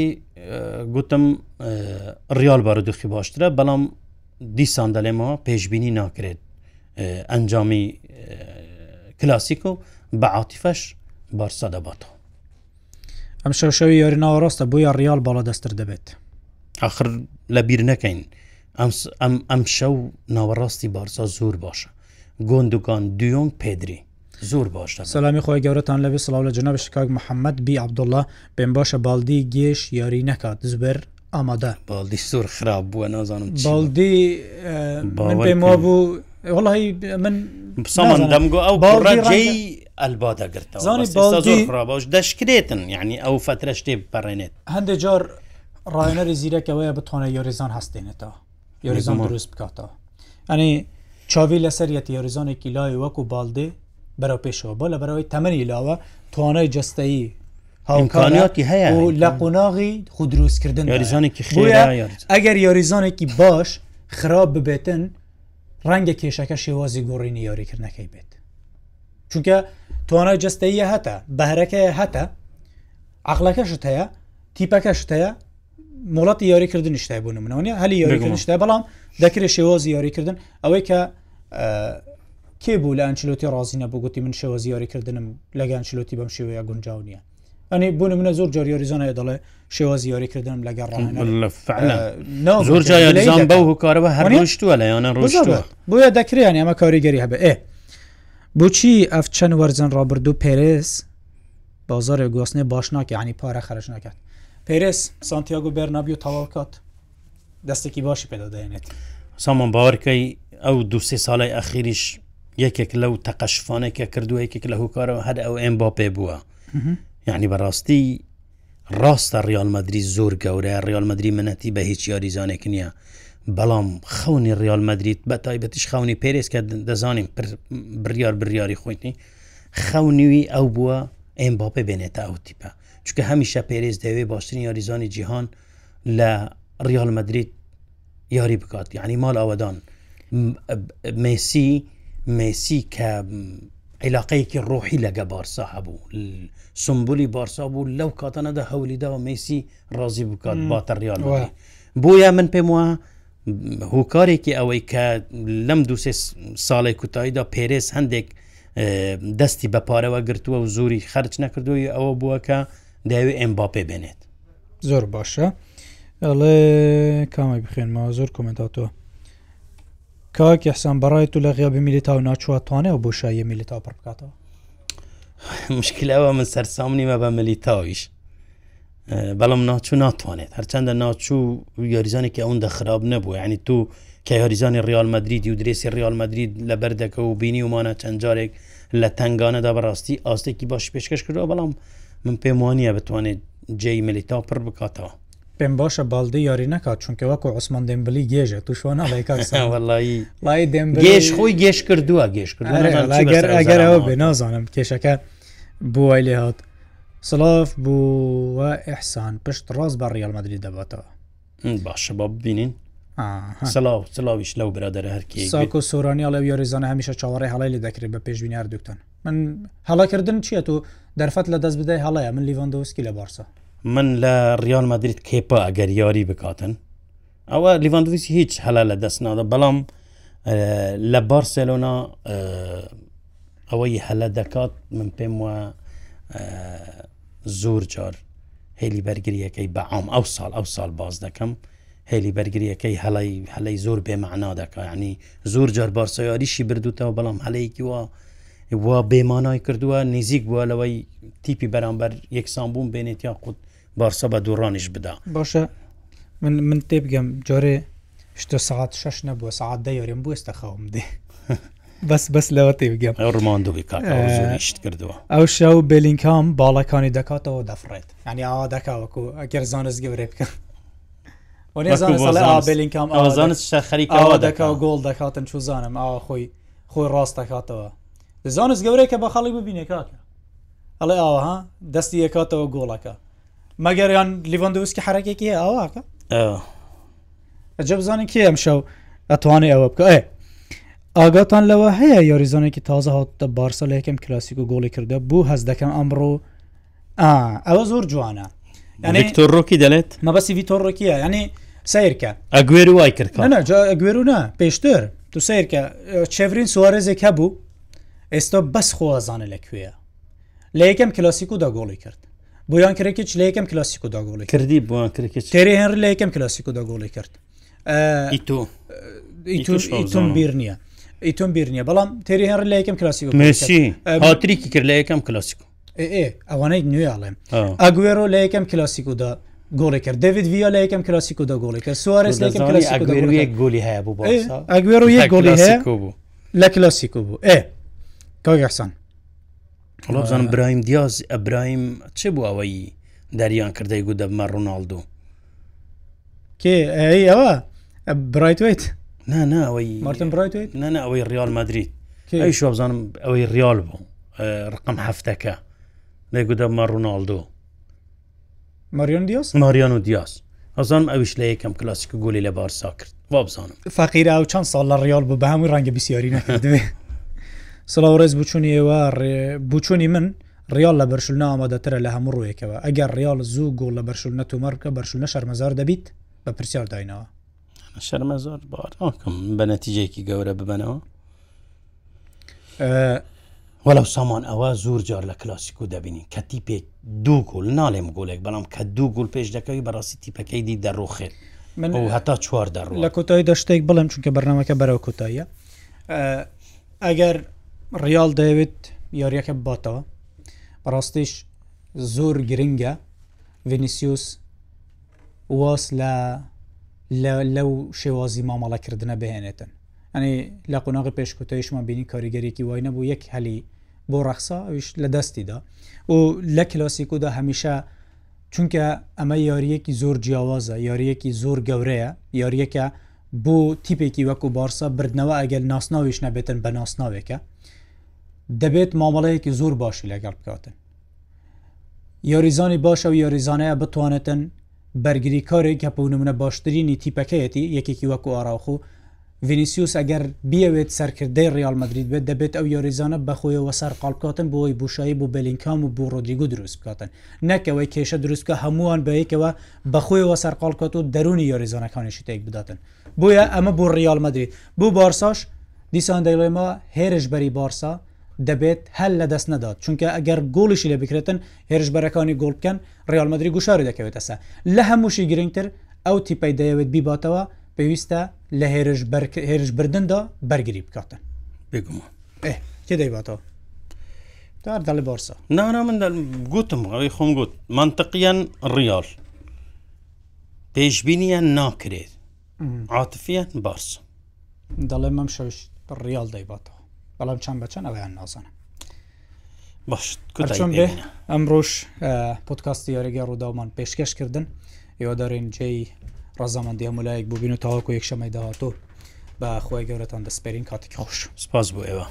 گوتم ریال بارودۆخی باشترە بەڵام دیسان دەلێمەوە پێشببینی ناکرێت ئەنجامی کلاسیکۆ بە عاتیفەش بارسا دەباتەوە ئەم شەوشەوی یاریەوە ڕاستە بۆیە ریال بالا دەستتر دەبێت آخر لە بیر نەکەین ئەم شەو ناوەڕاستی بارسا زۆر باشە گۆندگان دوۆنگ پێدری زۆر باشە سلامی خۆی گەورەتان لەبێ سلااو لە جنە شکاک محەممەد بی عبدوڵە پێم باشە بالدی گێش یاری نەکات زبەر ئامادە بالدی سوور خراپ بووە نازانم بالدی پێم بوو وڵی من دەمگو ئەو باڕی ئەلبادەگرتە زانی باش دەشکرێتن یعنی ئەو فترە شتێ بپەڕێنێت هەندێک جار ڕایەنەری زیرەکەوەیە بتوانە یۆریزان هەستێنێتەوە یۆریزان دروست بکاتەوە ئەنی چاوی لەسەرەتی یۆریزانێکی لای وەکو بالدێ بەرەو پێشەوە بۆ لە بەرەوەی تەمەنی لاوە توانای جستایی هاکانیاتی هەیە لە قۆناغی خودروستکردن یاریزانێکی خێ ئەگەر یاریزانێکی باش خراپ ببێتن ڕەنگە کێشەکە شێوازی گۆڕینی یاریکردنەکەی بێت چونکە توانای جستەیە هەتە بەهرەکەی هەتە عقلەکەشت هەیە تیپەکەشت هەیە مڵەتی یاریکردن شتای بوون منەوەنی هەلی یاریکردنشتە بەڵام دەکرێت شێوازی یاریکردن ئەوەی کە کێ بوو لە ئەنچلوتی ڕازینە بگوتی من شێوە زیاریکردنم لەگەن چلوتی بەم شێوەیە گونجاو نیە ئەنی بوون منە زۆر جۆریۆریزانە دەڵێ شێوە زیۆریکردن لەگەڕ زۆر جایزان بەو هوکارەوە هەرشتووە لە یانە ڕۆژوە بۆیە دەکریان ئەمە کاریگەری هەبێ ئێ بچی ئەف چەند وەرزن ڕابرد و پێرس بازارێ گواستنێ باش ناکە عنی پارە خەرش ناکات پێرس سانتیاگو بەرنابی و تەواوکات دەستێکی باشی پێدادێنێت سامان باوەکەی ئەو دو سێ ساڵی ئەخیریش یەکێک لەو تەقەشفانێکە کردو یەکێک لە هوکارەوە هەر ئەو ئەم با پێ بووە. یعنی بەڕاستی ڕاستە ریالمەدرری زۆر گەورە ریالمەدرری منەتی بە هیچ یاریزانێک نییە بەڵام خەونی ریالمەدریت بە تایبەتیش خەونی پێرس کە دەزانین بریار بریاری خۆیتنی خەونیوی ئەو بووە ئەم باپێ بێنێتە ئەو تیپە چکە هەمیشە پێرێز دەوێت باشترین یاریزانی جیهان لە ریالمەدریت یاری بکات یعنی مال ئەوەدان مسی مسی کە عیلاقەیەکی ڕۆحی لەگە بارسا هەبوو سمبولی بارسا بوو لەو کاتەنەدا هەولیداوە میسی ڕازی بکات باتەڕیان بۆیە من پێم وە هۆکارێکی ئەوەی کە لەم دو ساڵی کوتاییدا پێرێز هەندێک دەستی بەپارەوە گرتووە و زۆری خەرچ نەکردووی ئەوە بووەکە داوێ ئەمباپێ بێنێت زۆر باشە ئەڵێ کامی بخێنمەوە زۆر کۆمنتاتەوە کاک یحسان بەڕای و لە غیابی میلیتا و ناچواتوانێ بۆ شایە میلیتا پڕ بکاتەوە مشکلەوە من سەررسام نیمە بە ملیتاویش بەڵام ناچوو ناتوانێت هەرچەندە ناچوو یاریزانێکی ئەوەن دەخراب نەبوو ینی تو کە یاریزانی ریال مدرید و درێسی ریال مدرید لە بەردەکە و بینی ومانە چەند جارێک لە تنگانەدا بەڕاستی ئاستێکی باش پێشکەش کردەوە بەڵام من پێم وانە بتوانێت جێی ملیتا پڕ بکاتەوە پێم باشە بالدە یاری نکات چونکە وەکو عسمان دەمبلی گێژە توشوانە لای [LAUGHS] گێش خۆی گێش کردووە گێش ئەگەر ئەوە بێ نازانم کێشەکە بووای لێ هاات سلااف بووە ئەحسان پشت ڕاست بە ڕیالمەدرری دەباتەوە باشە با ببینین سلااو سلاویش لەو برادرە هەرکی ساکو سۆرانیا لە یاریزانە هەمیشە چاوەڕی هەڵی لە دەکرێت بە پێشبینی هەردووکتن من هەڵاکردن چییە و دەرفەت لە دەست بدەی هەڵەیە من لیڤندۆسکی لە بارسە من لە ریال مدرید کێپا ئەگەر یاری بکاتن ئەوە لیڤاندویسی هیچ هەلا لە دەستنادا بەڵام لە بارسلۆنا ئەوەی هەلە دەکات من پێم وە زۆر جار هێلی بەرگریەکەی بەعام ئەو ساڵ ئەو ساڵ باز دەکەم هێلی بەرگریەکەی هەڵی هەلەی زۆر بێمەعنا دەکە ینی زۆر جار بارسەیاریشی بردوتەوە بەڵام هەلەیەکی وە وا بێمانای کردووە نزیک بووە لەوەی تیپی بەرامبەر یەکسان بووم بێنێت یا قوت بارسە بە دووڕانیش بدا باشە من من تێ بگەم جۆرێ شتە ساعت شش نەبووە ساعت دە یۆرم بوو ئێستا خەوم دێ [LAUGHS] بەس بەس لەوە تێ بگەم ڕماندوی کاشت کردەوە ئەو شە و بلینکام باڵەکانی دەکاتەوە دەفرێت ینی ئاوا دەکاوەکو ئەگەر زانست گەورێ بکەم بلینکام ئازانست خەریکەوە دەکا گۆڵ دەکاتن چوزانم ئاوا خۆی خۆی ڕاست دەکاتەوە دەزانست گەورەیە کە بە خەڵی ببینێ کاکە ئەڵێ ئاوەها دەستی یەکاتەوە گۆڵەکە مەگەریان لیڤندوسکی حرەکێکی ئاواکە ئەجە بزانانی کێ ئەم شەو ئەتوانێ ئەوە بکە ئاگاتان لەوە هەیە یاریزانێکی تازە هاتە بارسە لە یەکەم کلاسیک و گۆڵی کردە بوو هەز دەکەم ئەمڕۆ ئەوە زۆر جوانە ینیکتۆڕۆکی دەلێت مەبەسی ڤیتۆڕۆکیە ینی سیرکە ئەگوێر وای کرد ئەگوێرونە پێشتر تو سیرکە چێورین سوارێزێک هەبوو ئێستا بەس خۆزانە لەکوێە لە یەکەم کلاسیک و داگۆڵی کرد بۆیان کرێکیچ لە یەکەم کلاسیکو داگۆڵی کردی بۆ تێری هەر لە یەکەم کلاسیکو داگۆڵی کرد ئیتۆم بیر نییە ئیتۆم بیر نییە بەڵام تێری هەر لە یەکەم کلاسیکو مسی هاتریکی کرد لە یەکەم کلاسیکو ئەوانەی نوێڵێم ئەگوێرۆ لە یەکەم کلاسیکودا گۆڵی کرد دەوید ویا لە یەکەم کلاسیکو دا گۆڵی کرد سوارز لەکەم گۆلی هەیە بوو ئەگوێر و یەک گۆلی هەیە بوو لە کلاسیکو بوو ئێ کاگەحسان وڵە بزانم برایم دیاز ئەبرایم چ بوو ئەوەی دەریان کردەی گو دەبمە ڕووناالدو کێ ئەوە برایتوێت نا ناەوەی مارتن برایتوێت نە ئەوەی ریال مدرید ئەی شو بزانم ئەوەی ریال بوو ڕقم هەفتەکە لێگو دەبمە ڕووناالدو ماریۆن دیاس ماریان و دیاس ئەزانم ئەوش لە یەکەم کلاسیک گولی لە بارسا کرد وا بزانم فەقیرا و چەند ساڵ لە ریال بوو بە هەموو ڕەنگە بسیاری نەکردوێت [LAUGHS] سڵاو ڕێز بچوونی ئێوە بچوونی من ریال لە بەرشلنا ئامادەترە لە هەموو ڕوویەکەوە ئەگەر ریال زوو گۆڵ لە بەرشلنە تومەرکە بەرشلنە شەرمەزار دەبیت بە پرسیار داینەوە شەرمە زۆر باکەم بە نەتیجێکی گەورە ببەنەوە وەلاو سامان ئەوە زۆر جار لە کلاسیکو دەبینین کە تیپێک دوو گۆل ناڵێم گۆلێک بەڵام کە دوو گول پێش دەکەوی بەڕاستی تیپەکەی دی دەڕۆخێت من هەتا چوار دەڕ لە کۆتایی دەشتێک بڵم چونکە بەرنمەکە بەرەو کۆتاییە ئەگەر ڕیال دەیەوێت یاریەکە باتەوە بەڕاستیش زۆر گرنگە ڤینیسیوس واس لە لەو شێوازی مامەڵەکردنە بهێنێتن ئەنی لە قۆناغی پێشکوتەیشمان بینی کاریگەرێکی وای نەبوو یەک هەلی بۆ ڕەخسا ئەوش لە دەستیدا و لە کلاسیکودا هەمیشە چونکە ئەمە یاریەکی زۆر جیاوازە یاریەکی زۆر گەورەیە یاریەکە بۆ تیپێکی وەکو بارسا بردنەوە ئەگەل ناسناویش نەبێتن بە ناسناوێکە دەبێت مامەڵەیەکی زۆر باشی لەگەڵ بکاتن یاریزانی باشە و یاریزانەیە بتوانێتن بەرگری کارێک کە پونمونە باشترینی تیپەکەیەتی یەکێکی وەکو ئاراوخ و ڤینیسیوس ئەگەر بیاوێت سەرکردەی ریال مدرید بێت دەبێت ئەو یۆریزانە بەخۆیەوە سەر قالکاتن بۆی بوشایی بۆ بەلینکام و بۆ ڕۆدیگو دروست بکاتن نەکەوەی کێشە دروستکە هەمووان بەیەکەوە بەخۆیەوە سەر قالکات و دەرونی یۆریزانەکانیشی تێک بداتن بۆیە ئەمە بۆ ریال مدرید بۆ بارساش دیسان دەیڵێمە هێرش بەری بارسا دەبێت هەل لە دەست نەدات چونکە ئەگەر گۆڵیشی لە بکرێتن هێرشبەرەکانی گۆڵکەن ڕالمەدرری گوشاری دەکەوێتەسە لە هەمووشی گرنگتر ئەو تیپی دەیەوێت بیباتەوە پێویستە لە هێرش هێرش بردندا بەرگری بکاتن بگومە کێ دەیباتەوە دەڵی بارسا نانا من گوتم ئەوی خۆم گوت منطقیان ڕیال پێشبینیان ناکرێت عاتفیان بارس دەڵێ مەم شش ڕیال دەیباتەوە بەڵام چەند بەچەند ئەویان نازانم باش ئەمڕۆژ پۆتکاستی یاریگە ڕووداومان پێشکەشکردن ئێوە دەڕێن جێی ڕزامەندی هەمولایەک بووبین و تاواکو یەکشەمەی داهاتۆ بە خۆی گەورەتان دەسپێرین کاتێکی خۆش سپاس بۆ ئێوە.